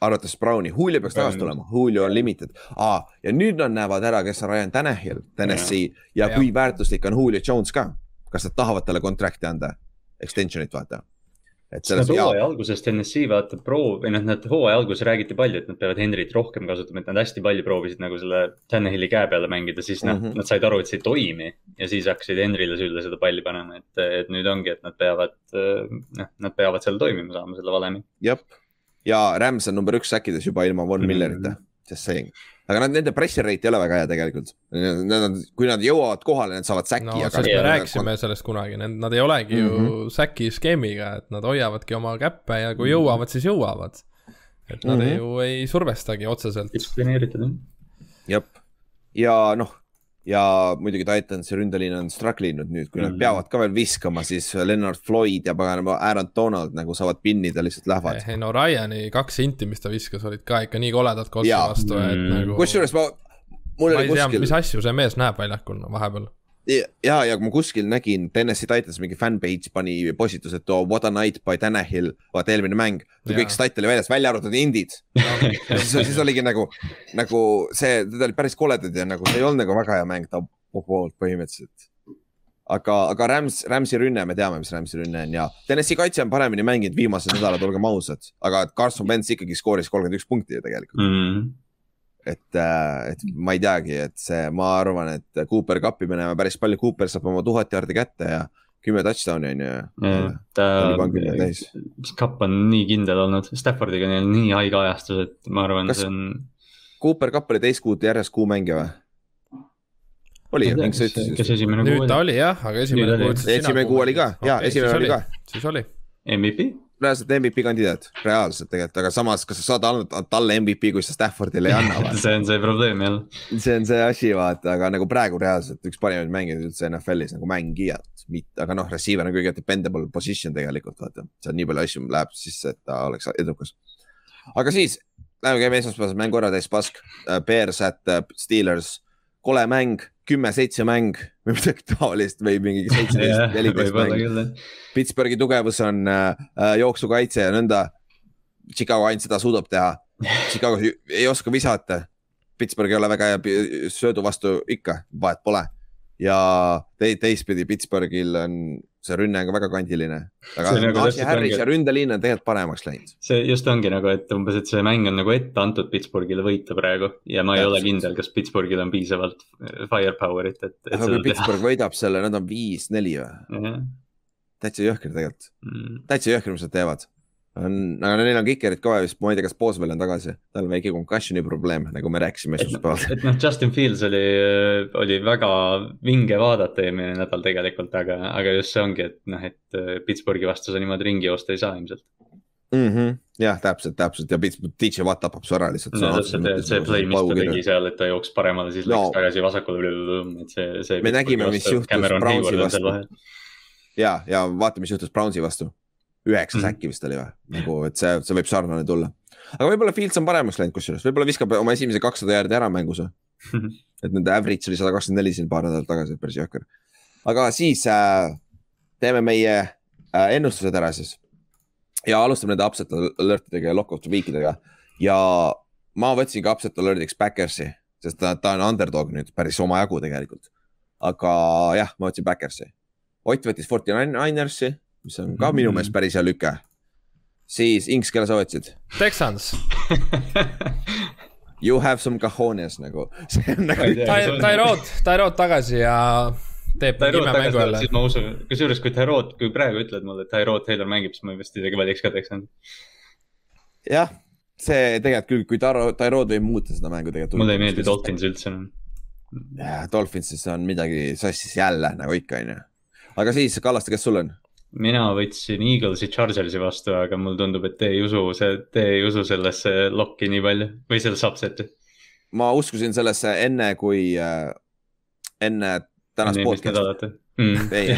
arvates Browni, Julio peaks tagasi tulema, Julio on limited ah,. ja nüüd nad näevad ära, kes on Ryan Tannehill, Tennessee ja, ja Ja. kui väärtuslik on Julio Jones ka. kas nad tahavad talle kontrakti anda, extension'it vaata. Et Nad selles ja hooaja alguses TNS-i vaata proov- või noh, nad hooaja alguses räägiti palju, et nad peavad Henryt rohkem kasutama, et nad hästi palju proovisid nagu selle Tannehilli käe peale mängida, siis mm. -hmm. nad said aru, et see ei toimi. ja siis hakkasid Henryle sülle seda palli panema, et, et nüüd ongi, et nad peavad, noh, nad peavad seal toimima saama, selle valemi. jah, ja Rams on number üks säkkides juba ilma Von Mhm. Millerita, just saying. Aga nad, nende pressure rate ei ole väga hea tegelikult. Nad on, kui nad jõuavad kohale, nad saavad säki no aga sest me rääkisime sellest kunagi, nad ei olegi mm -hmm. ju säki skeemiga, et nad hoiavadki oma käppe ja kui jõuavad, siis jõuavad. et nad mm. -hmm. ju ei survestagi otseselt. distsiplineeritud jah. jah, ja noh, ja muidugi Titansi ründeliin on struggle inud nüüd, kui nad Mhm. peavad ka veel viskama, siis Leonard Floyd ja paganama Aaron Donald nagu saavad pinnida, lihtsalt lähevad. ei no Ryan'i kaks inti, mis ta viskas, olid ka ikka nii koledad Jaa. vastu, et Mm. nagu. kusjuures ma, mul oli kuskil mis asju see mees näeb väljakul vahepeal. ja, ja ma kuskil nägin Tennessee Titans mingi fanpage pani postituse, et oo what a night by Tanahil, vaata eelmine mäng. kõik stat oli väljas, välja arvatud indid. siis, siis oligi nagu, nagu see, need olid päris koledad ja nagu see ei olnud nagu väga hea mäng ta poolt põhimõtteliselt. aga, aga Rams, Ramsi rünne, me teame, mis Ramsi rünne on ja Tennessee kaitse on paremini mänginud viimased nädalad, olgem ausad. aga Carson Wentz ikkagi skooris kolmkümmend üks punkti ju tegelikult. Mm. et, et ma ei teagi, et see, ma arvan, et Cooper kappi minema päris palju, Cooper saab oma tuhat jaardi kätte ja kümme touchdown'i on ju. ta Oli pankil täis., kapp on nii kindel olnud, Staffordiga on neil nii haige ajastus, et ma arvan, see on. Cooper Cup oli teist kuud järjest kuu mängija või? oli ju, mingi sa kes ütlesid. esimene nüüd kuu ta oli? oli jah, aga Nüüd esimene oli. kuu ütlesid sina. esimene kuu oli ka ja esimene oli ka, siis oli. MVP? Reaalselt MVP kandidaat, reaalselt tegelikult, aga samas, kas sa saad anda talle MVP, kui sa Staffordile ei anna see on see probleem jälle. see on see asi, vaata, aga nagu praegu reaalselt üks parimaid mängijaid üldse NFL-is nagu mängijad, mitte, aga noh, receiver on kõige dependable position tegelikult, vaata. seal nii palju asju läheb sisse, et ta oleks edukas. aga siis, läheme käime esmaspäevase mängu ära, täis pask. Bears at äh, Steelers, kole mäng, kümme-seitse mäng või midagi taolist või mingi seitseteist, neliteist mäng. Pittsburghi tugevus on äh, äh, jooksukaitse ja nõnda. Chicago ainult seda suudab teha. Chicago ei- oska visata. Pittsburgh ei ole väga hea söödu vastu ikka, vahet pole. Ja te, teistpidi Pittsburghil on see rünne on ka väga kandiline. aga nagu täpselt Harris ja ründeliin on tegelikult paremaks läinud. see just ongi nagu, et umbes, et see mäng on nagu ette antud Pittsburghile võita praegu ja ma ei ole Täpselt. kindel, kas Pittsburghil on piisavalt äh, firepower'it, et, et aga kui seda teha. Pittsburgh võidab selle, nad on viis-neli või? täitsa jõhker tegelikult, Mm. täitsa jõhker, mis nad teevad. on, aga neil on kikerid ka vaja vist, ma ei tea, kas Boswell on tagasi, tal on väike concussion'i probleem, nagu me rääkisime esmaspäeval. et noh, Justin Fields oli, oli väga vinge vaadata eelmine nädal tegelikult, aga, aga just see ongi, et noh, et äh, Pittsburghi vastu sa niimoodi ringi joosta ei saa ilmselt. mm. -hmm. jah, täpselt, täpselt ja Pittsburgh, DJ Watt tapab su ära lihtsalt. no täpselt, et see play, mis ta tegi seal, et ta jooksis paremale, siis läks No. tagasi vasakule, et see, see. Me nägime, mis juhtus Brownsi vastu. ja, ja vaata, mis juhtus Brownsi vastu. Üheksa Mhm. säkki vist oli või, nagu, et see, see võib sarnane tulla. aga võib-olla Fields on paremaks läinud kusjuures, võib-olla viskab oma esimese kakssada jaardi ära mängus. et nende average oli sada kakskümmend neli siin paar nädalat tagasi, päris jõhker. aga siis äh, teeme meie äh, ennustused ära siis. ja alustame nende upset alertidega ja lockout week'idega ja ma võtsin ka upset alert'iks Backersi, sest ta, ta on underdog nüüd päris omajagu tegelikult. aga jah, ma võtsin Backersi. Ott võttis Forty Ninersi, mis on ka minu meelest päris hea lüke. siis Inks, kelle sa võtsid? Texans, You have some cajones nagu, nagu ei. Tyrod, Tyrod tagasi ja teeb Tyrod ime mängu jälle siis. ma usun, kusjuures kui Tyrod, kui praegu ütled mulle, et Tyrod Taylor mängib, siis ma vist isegi valiks ka Texani. jah, see tegelikult küll, kui Taro, Tyrod võib muuta seda mängu tegelikult. mulle ei meeldi. Dolphins üldse enam. Dolphinsis on midagi sassis jälle nagu ikka onju. aga siis Kallaste, kes sul on? Mina võtsin Eaglesi Chargersi vastu, aga mulle tundub, et te ei usu, see, te ei usu sellesse lokki nii palju või sellesse upset'i. ma uskusin sellesse enne, kui äh, enne tänast podcast'i. mm.. ei,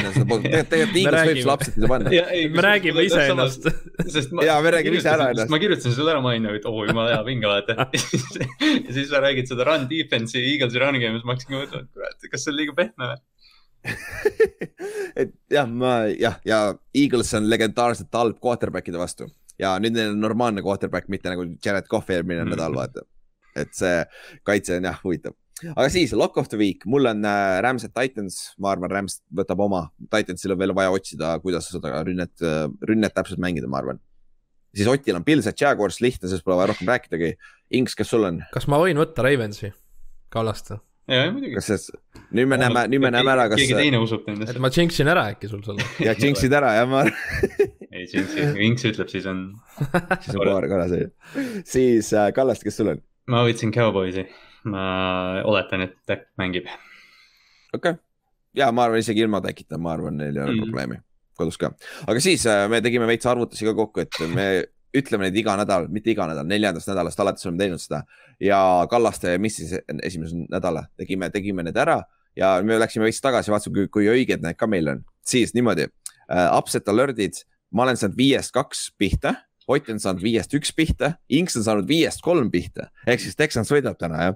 tegelikult, Eagles võib selle upset'ide panna. me räägime iseennast. sest ma. Jaa, me räägime ise ära ennast. ma kirjutasin sulle ära, ma olin nagu, et oo jumala hea vinge vaata. ja siis sa räägid seda run defense'i Eaglesi run game'is, ma hakkasingi mõtlema, et kurat, kas see on liiga pehme või? et jah, ma jah, ja Eagles on legendaarselt halb quarterback'ide vastu ja nüüd neil on normaalne quarterback, mitte nagu Jared Cough eelmine Mhm. nädal, vaata. et see kaitse on jah huvitav. aga siis lock of the week, mul on äh, Rams at Titans, ma arvan, Rams võtab oma, Titansil on veel vaja otsida, kuidas seda rünnet, rünnet täpselt mängida, ma arvan. siis Otil on Pils at Jaguars, lihtne, sellest pole vaja rohkem rääkidagi. Inks, kes sul on, kas ma võin võtta Ravensi Kallaste? Kas see, nüüd me näeme, nüüd me näeme ära, kas keegi teine usub nendesse et. ma jinxin ära äkki sul selle. ja jinx'id ära ja ma, ei, Jinxi, Jinx ütleb, siis on, siis on paar korra see. siis äh, Kallaste, kes sul on? ma võtsin Cowboysi. ma oletan, et Tack mängib. okei okay., ja ma arvan isegi ilma täkita, ma arvan, neil ei ole Mm. mm. probleemi kodus ka. aga siis äh, me tegime veits arvutusi ka kokku, et me ütleme neid iga nädal, mitte iga nädal, neljandast nädalast alates oleme teinud seda ja Kallaste missis esimese nädala, tegime, tegime need ära ja me läksime veits tagasi, vaatasime, kui õiged need ka meil on. siis niimoodi uh,, upset alert'id, ma olen saanud viiest kaks pihta, Ott on saanud viiest üks pihta, Inks on saanud viiest kolm pihta, ehk siis Texans võidab täna jah.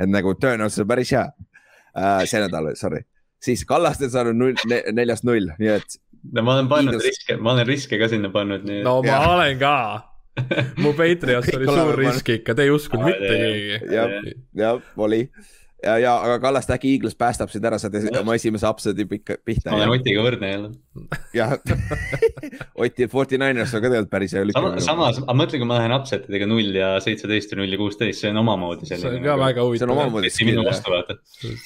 et nagu tõenäoliselt päris hea uh,. see nädal, sorry, siis Kallaste on saanud null, neljast null, nii et no ma olen pannud Eagles- riske, ma olen riske ka sinna pannud, nii et no ma Jah. olen ka. mu Patriots Kõik oli suur risk ikka, te ei uskunud mitte keegi. jah, jah, oli ja, ja aga Kallaste äkki Eagles päästab sind ära, saad oma esimese upset'i pihta ma. olen Otiga võrdne jälle. jah, Otil Forty Niners on ka tegelikult päris hea samas, aga mõtle, kui ma lähen upset idega null ja seitseteist ja null ja kuusteist, see on omamoodi see selline. on ka väga see on huvitav. omamoodi et minu vastu vaata.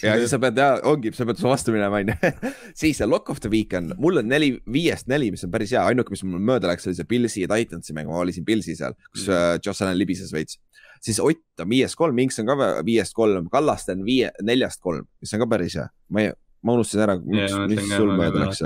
ja siis sa pead ja ongi, sa pead vastu minema, onju. siis see lock of the week on, mul on neli, viiest neli, mis on päris hea, ainuke, mis mul mööda läks, oli see Pilsi ja Titansi mäng, ma valisin Pilsi seal, kus mm. Josh Allan libises veits. Siis Ott on viiest kolm, Inks on ka viiest kolm, Kallaste on viie, neljast kolm, mis on ka päris hea. ma ei, ma unustasin ära, mis, mis sul mööda läks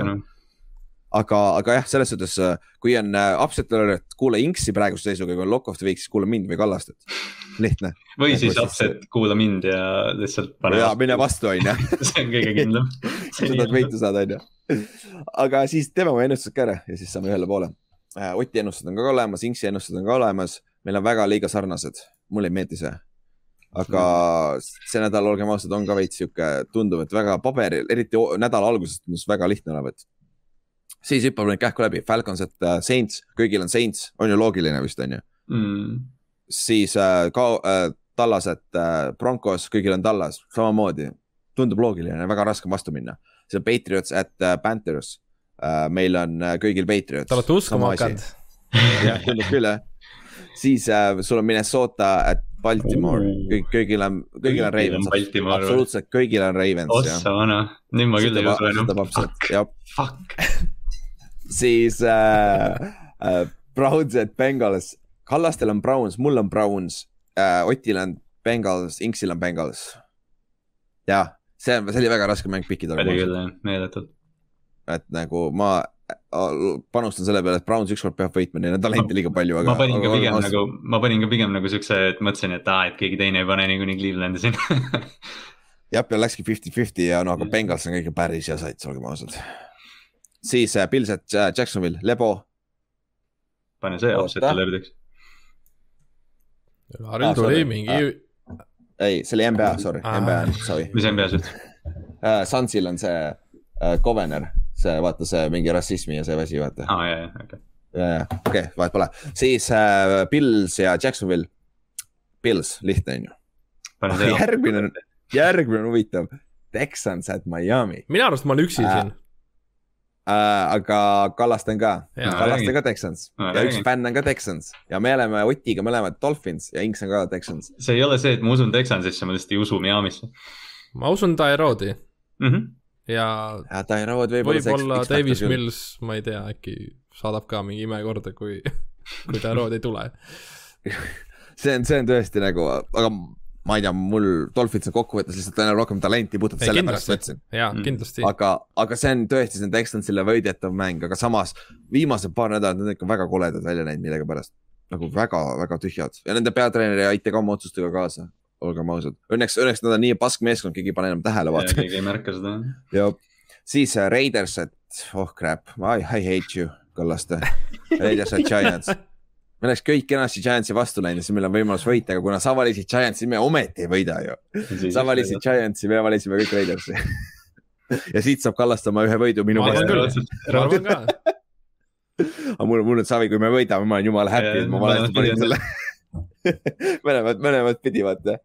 aga, aga jah, selles suhtes, kui on äh, upset alert, kuula Inksi praeguse seisuga, kui on lock of the week, siis kuula mind või Kallastet. lihtne. või siis Nagu siis- upset, kuula mind ja lihtsalt pane ja mine vastu, onju. see on kõige kindlam. sa tahad võitu saada, onju. aga siis teeme oma ennustused ka ära ja siis saame ühele poole. Oti ennustused on ka olemas, Inksi ennustused on ka olemas, meil on väga liiga sarnased, mulle ei meeldi see. aga see nädal, olgem ausad, on ka veits sihuke, tundub, et väga paberil, eriti nädala alguses tundus väga lihtne olevat. siis hüppame nüüd kähku läbi, Falcons, et äh, Saints, kõigil on Saints, on ju loogiline vist on ju. mm.. siis äh, ka äh, Tallas, et äh, Broncos, kõigil on Tallas, samamoodi. tundub loogiline, väga raske on vastu minna. see on Patriots at äh, Panthers äh,. meil on äh, kõigil Patriots. Te olete uskuma hakanud. jah, tundub küll jah. Siis äh, sul on Minnesota at Baltimore, kõik, kõigil on, kõigil on Ravens. Absoluutselt kõigil on Ravens. ossa vana, nüüd ma küll ei usu enam. Fuck. Fuck, siis äh, äh, Browns at Bengals, Kallastel on Browns, mul on Browns äh,, Otil on Bengals, Inksil on Bengals. jah, see on, see oli väga raske mäng pikida. oli küll jah, meeletult. et nagu ma panustan selle peale, et Browns ükskord peab võitma, neil on talenti liiga palju, aga. ma panin ka pigem nagu, ma panin ka pigem nagu siukse, et mõtlesin, et aa, et keegi teine ei pane niikuinii Clevelandi sinna. jah, peale läkski fifty-fifty ja no aga Mm. Bengals on kõige päris hea sats, olgem ausad. siis äh, Pils äh, Jacksonville, Lebo, pane see Oota. offset alert'iks. Haril Ah, tuli mingi Ah. ei, see oli NBA, sorry, Ah. NBA, sorry mis NBA-s üldse? uh,. Sunsil on see uh, Covener, see vaata see mingi rassismi ja see asi, vaata. aa, jaa, jaa, okei. okei, vahet pole, siis uh, Pils ja Jacksonville. Pils, lihtne on ju. see. järgmine on, järgmine on huvitav. Texans at Miami minu arust ma olen üksi Äh, siin. uh,, aga Kallaste on ka, Kallaste räägi. ka Texans Ma ja üks fänn on ka Texans ja me oleme Otiga mõlemad Dolphins ja Inks on ka Texans. see ei ole see, et ma usun Texansisse, ma lihtsalt ei usu Miami'sse ma usun Tyrode'i mm. -hmm. Ja ja võib-olla. Davis. Mills, ma ei tea, äkki saadab ka mingi imekorda, kui, kui Tyrod ei tule. see on, see on tõesti nagu, aga ma ei tea, mul Dolphins on kokkuvõttes lihtsalt aina rohkem talenti puhtalt sellepärast võtsin. jaa Mm., kindlasti. aga, aga see on tõesti, see on Texansile võidetav mäng, aga samas viimased paar nädalat on ikka väga koledad välja näinud millegipärast. nagu väga-väga tühjad ja nende peatreener ei aita ka oma otsustega kaasa, olgem ausad. Õnneks, õnneks nad on nii pask meeskond, keegi ei pane enam tähele, vaata. keegi ei märka seda. ja siis äh, Raiders, et oh crap, I, I hate you, Kallaste. Raiders at Giants. me oleks kõik kenasti Giantsi vastu läinud ja siis meil on võimalus võita, aga kuna sa valisid Giantsi, me ometi ei võida ju. sa valisid Giantsi, me valisime kõik Raidersi. ja siit saab Kallaste oma ühe võidu minu meelest. ma arvan ka, aga mul, mul on savi, kui me võidame, ma olen jumala happy, et ma valesti olen panin selle. mõlemad, mõlemad pidi vaata.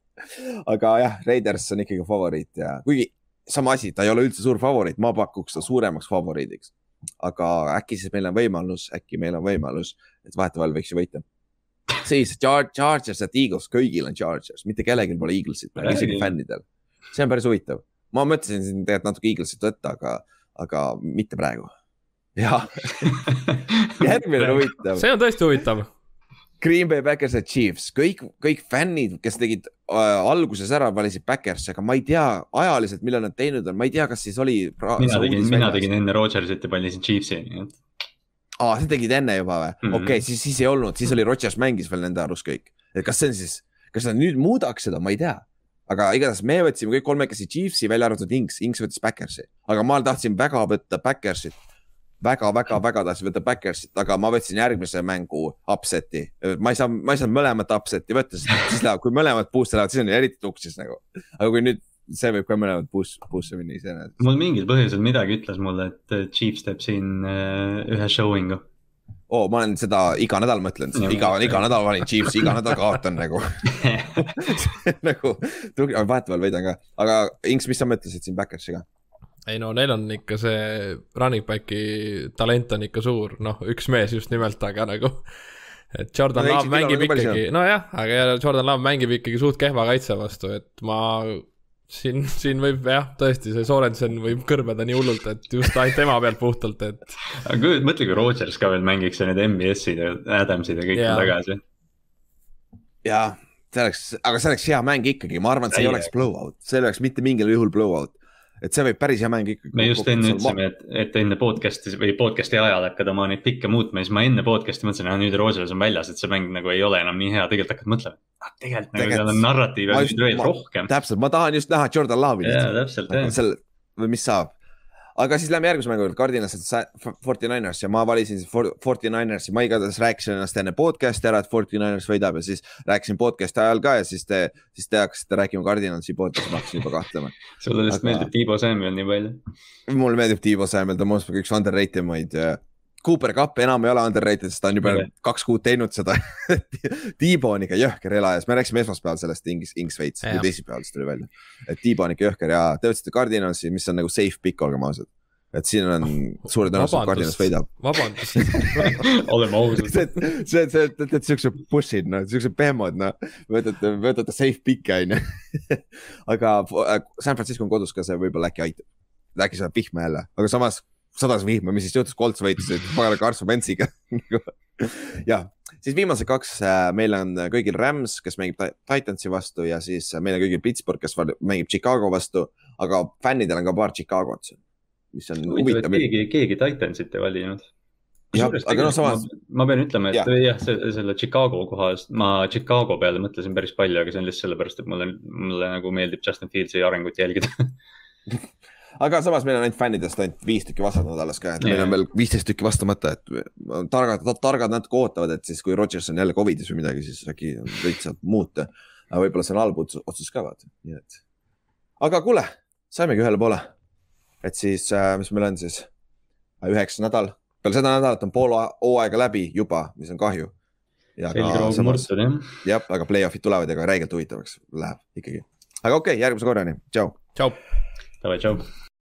aga jah, Raiders on ikkagi favoriit ja kuigi sama asi, ta ei ole üldse suur favoriit, ma pakuks ta suuremaks favoriidiks. aga äkki siis meil on võimalus, äkki meil on võimalus, et vahetevahel võiks ju võita. siis Char- Chargers ja Eagles, kõigil on Chargers, mitte kellelgi pole Eaglesit, isegi fännidel. see on päris huvitav, ma mõtlesin siin tegelikult natuke Eaglesit võtta, aga, aga mitte praegu. jah, järgmine on huvitav. see on tõesti huvitav. Green Bay Packers ja Chiefs, kõik, kõik fännid, kes tegid äh, alguses ära, valisid Packersi, aga ma ei tea ajaliselt, millal nad teinud on, ma ei tea, kas siis oli. mina tegin, mina tegin enne Rodgersit ja valisin Chiefsi, nii et aa, sa tegid enne juba või mm. -hmm.? okei okay,, siis, siis ei olnud, siis oli Rodgers mängis veel nende arust kõik. et kas see on siis, kas nad nüüd muudaks seda, ma ei tea. aga igatahes me võtsime kõik kolmekesi Chiefsi, välja arvatud Inks, Inks võttis Backersi, aga ma tahtsin väga võtta Backersit väga, väga, väga tahtsin võtta Backersit, aga ma võtsin järgmise mängu upset'i. ma ei saa, ma ei saanud mõlemat upset'i võtta, siis läheb, kui mõlemad puusse lähevad, siis on eriti tuksis nagu. aga kui nüüd see võib ka mõlemad puus, puusse minna iseenesest. mul mingil põhjusel midagi ütles mulle, et Chiefs teeb siin äh, ühe showing'u. oo, Oh, ma olen seda iga nädal mõtlenud, iga, iga nädal valin Chiefsi, iga nädal kaotan nagu nagu, vahetevahel võidan ka, aga Inks, mis sa mõtlesid siin Backersiga? Ei no neil on ikka see running back'i talent on ikka suur, noh, üks mees just nimelt, aga nagu. et Jordan Love mängib ikkagi, nojah, aga ja Jordan Love mängib ikkagi suht kehva kaitse vastu, et ma siin, siin võib jah, tõesti see Sorensen võib kõrbeda nii hullult, et just ainult tema pealt puhtalt, et aga kujuta, mõtle, kui Rodgers ka veel mängiks ja need MBS-id ja Adamsid ja kõik Jaa. on tagasi. jaa, see oleks, aga see oleks hea mäng ikkagi, ma arvan, et see ei Täiega. oleks blowout, see ei oleks mitte mingil juhul blowout. Et see võib päris hea mäng ikkagi. me just enne ütlesime, et, et enne podcast'i või podcast'i ajal hakkad oma neid pikke muutma ja siis ma enne podcast'i mõtlesin, et nüüd Rodgers on väljas, et see mäng nagu ei ole enam nii hea, tegelikult hakkad mõtlema. tegelikult nagu seal on narratiivi veel rohkem. täpselt, ma tahan just näha Jordan Love'i jaa, täpselt jah. või mis saab. Aga siis lähme järgmise mängu juurde, Cardinals ja Forty Niners ja ma valisin siis For- Forty Ninersi, ma igatahes rääkisin ennast enne podcast'i ära, et Forty Niners võidab ja siis rääkisin podcast'i ajal ka ja siis te, siis te hakkasite rääkima Cardinalsi poolt ja siis ma hakkasin juba kahtlema. sulle lihtsalt Aga- meeldib Tiibo Samuel nii palju. mulle meeldib Tiibo Samuel, ta on mu arust üks underrated maid. Cooper Cup enam ei ole underrated, sest ta on juba Jah. kaks kuud teinud seda. Tiibo on ikka jõhker elajas, me rääkisime esmaspäeval sellest Ings, Ings veits või teisipäeval siis tuli välja. et Tiibo on ikka jõhker ja te võtsite Cardinalsi, mis on nagu safe pick, olgem ausad. et siin on suure tõenäosusega Cardinals võidab. vabandust, oleme ausad. see, see, see, te olete siuksed push'id, noh, siuksed bemmod, noh, võtate, võtate safe pick'e, onju. aga äh, San Francisco on kodus ka, see võib-olla äkki aitab. äkki saab vihma jälle, aga samas sadas vihma, mis siis juhtus, Colts võitsid pagana Carson Wentsiga. jah, siis viimased kaks, meil on kõigil Rams, kes mängib Ti- Titansi vastu ja siis meil on kõigil Pittsburgh, kes mängib Chicago vastu, aga fännidel on ka paar Chicagot, mis on huvitav, keegi, keegi Titansit ei valinud. Jah, aga no samas- ma pean ütlema, et jah, jah, selle Chicago kohast, ma Chicago peale mõtlesin päris palju, aga see on lihtsalt sellepärast, et mulle, mulle nagu meeldib Justin Fieldsi arengut jälgida. aga samas meil on ainult fännidest ainult viis tükki vastanud alles ka, et meil on veel viisteist tükki vastamata, et targad, targad natuke ootavad, et siis kui Rodgers on jälle Covidis või midagi, siis äkki võit saab muuta. aga võib-olla see on halb otsus- ka vaata, nii et. aga kuule, saimegi ühele poole. et siis äh,, mis meil on siis, üheksa nädal, peale seda nädalat on pool hooaega läbi juba, mis on kahju. jah, aga play-off'id tulevad ja ka räigelt huvitavaks läheb ikkagi. aga okei okay,, järgmise korrani, tšau. tšau. Davai, tšau.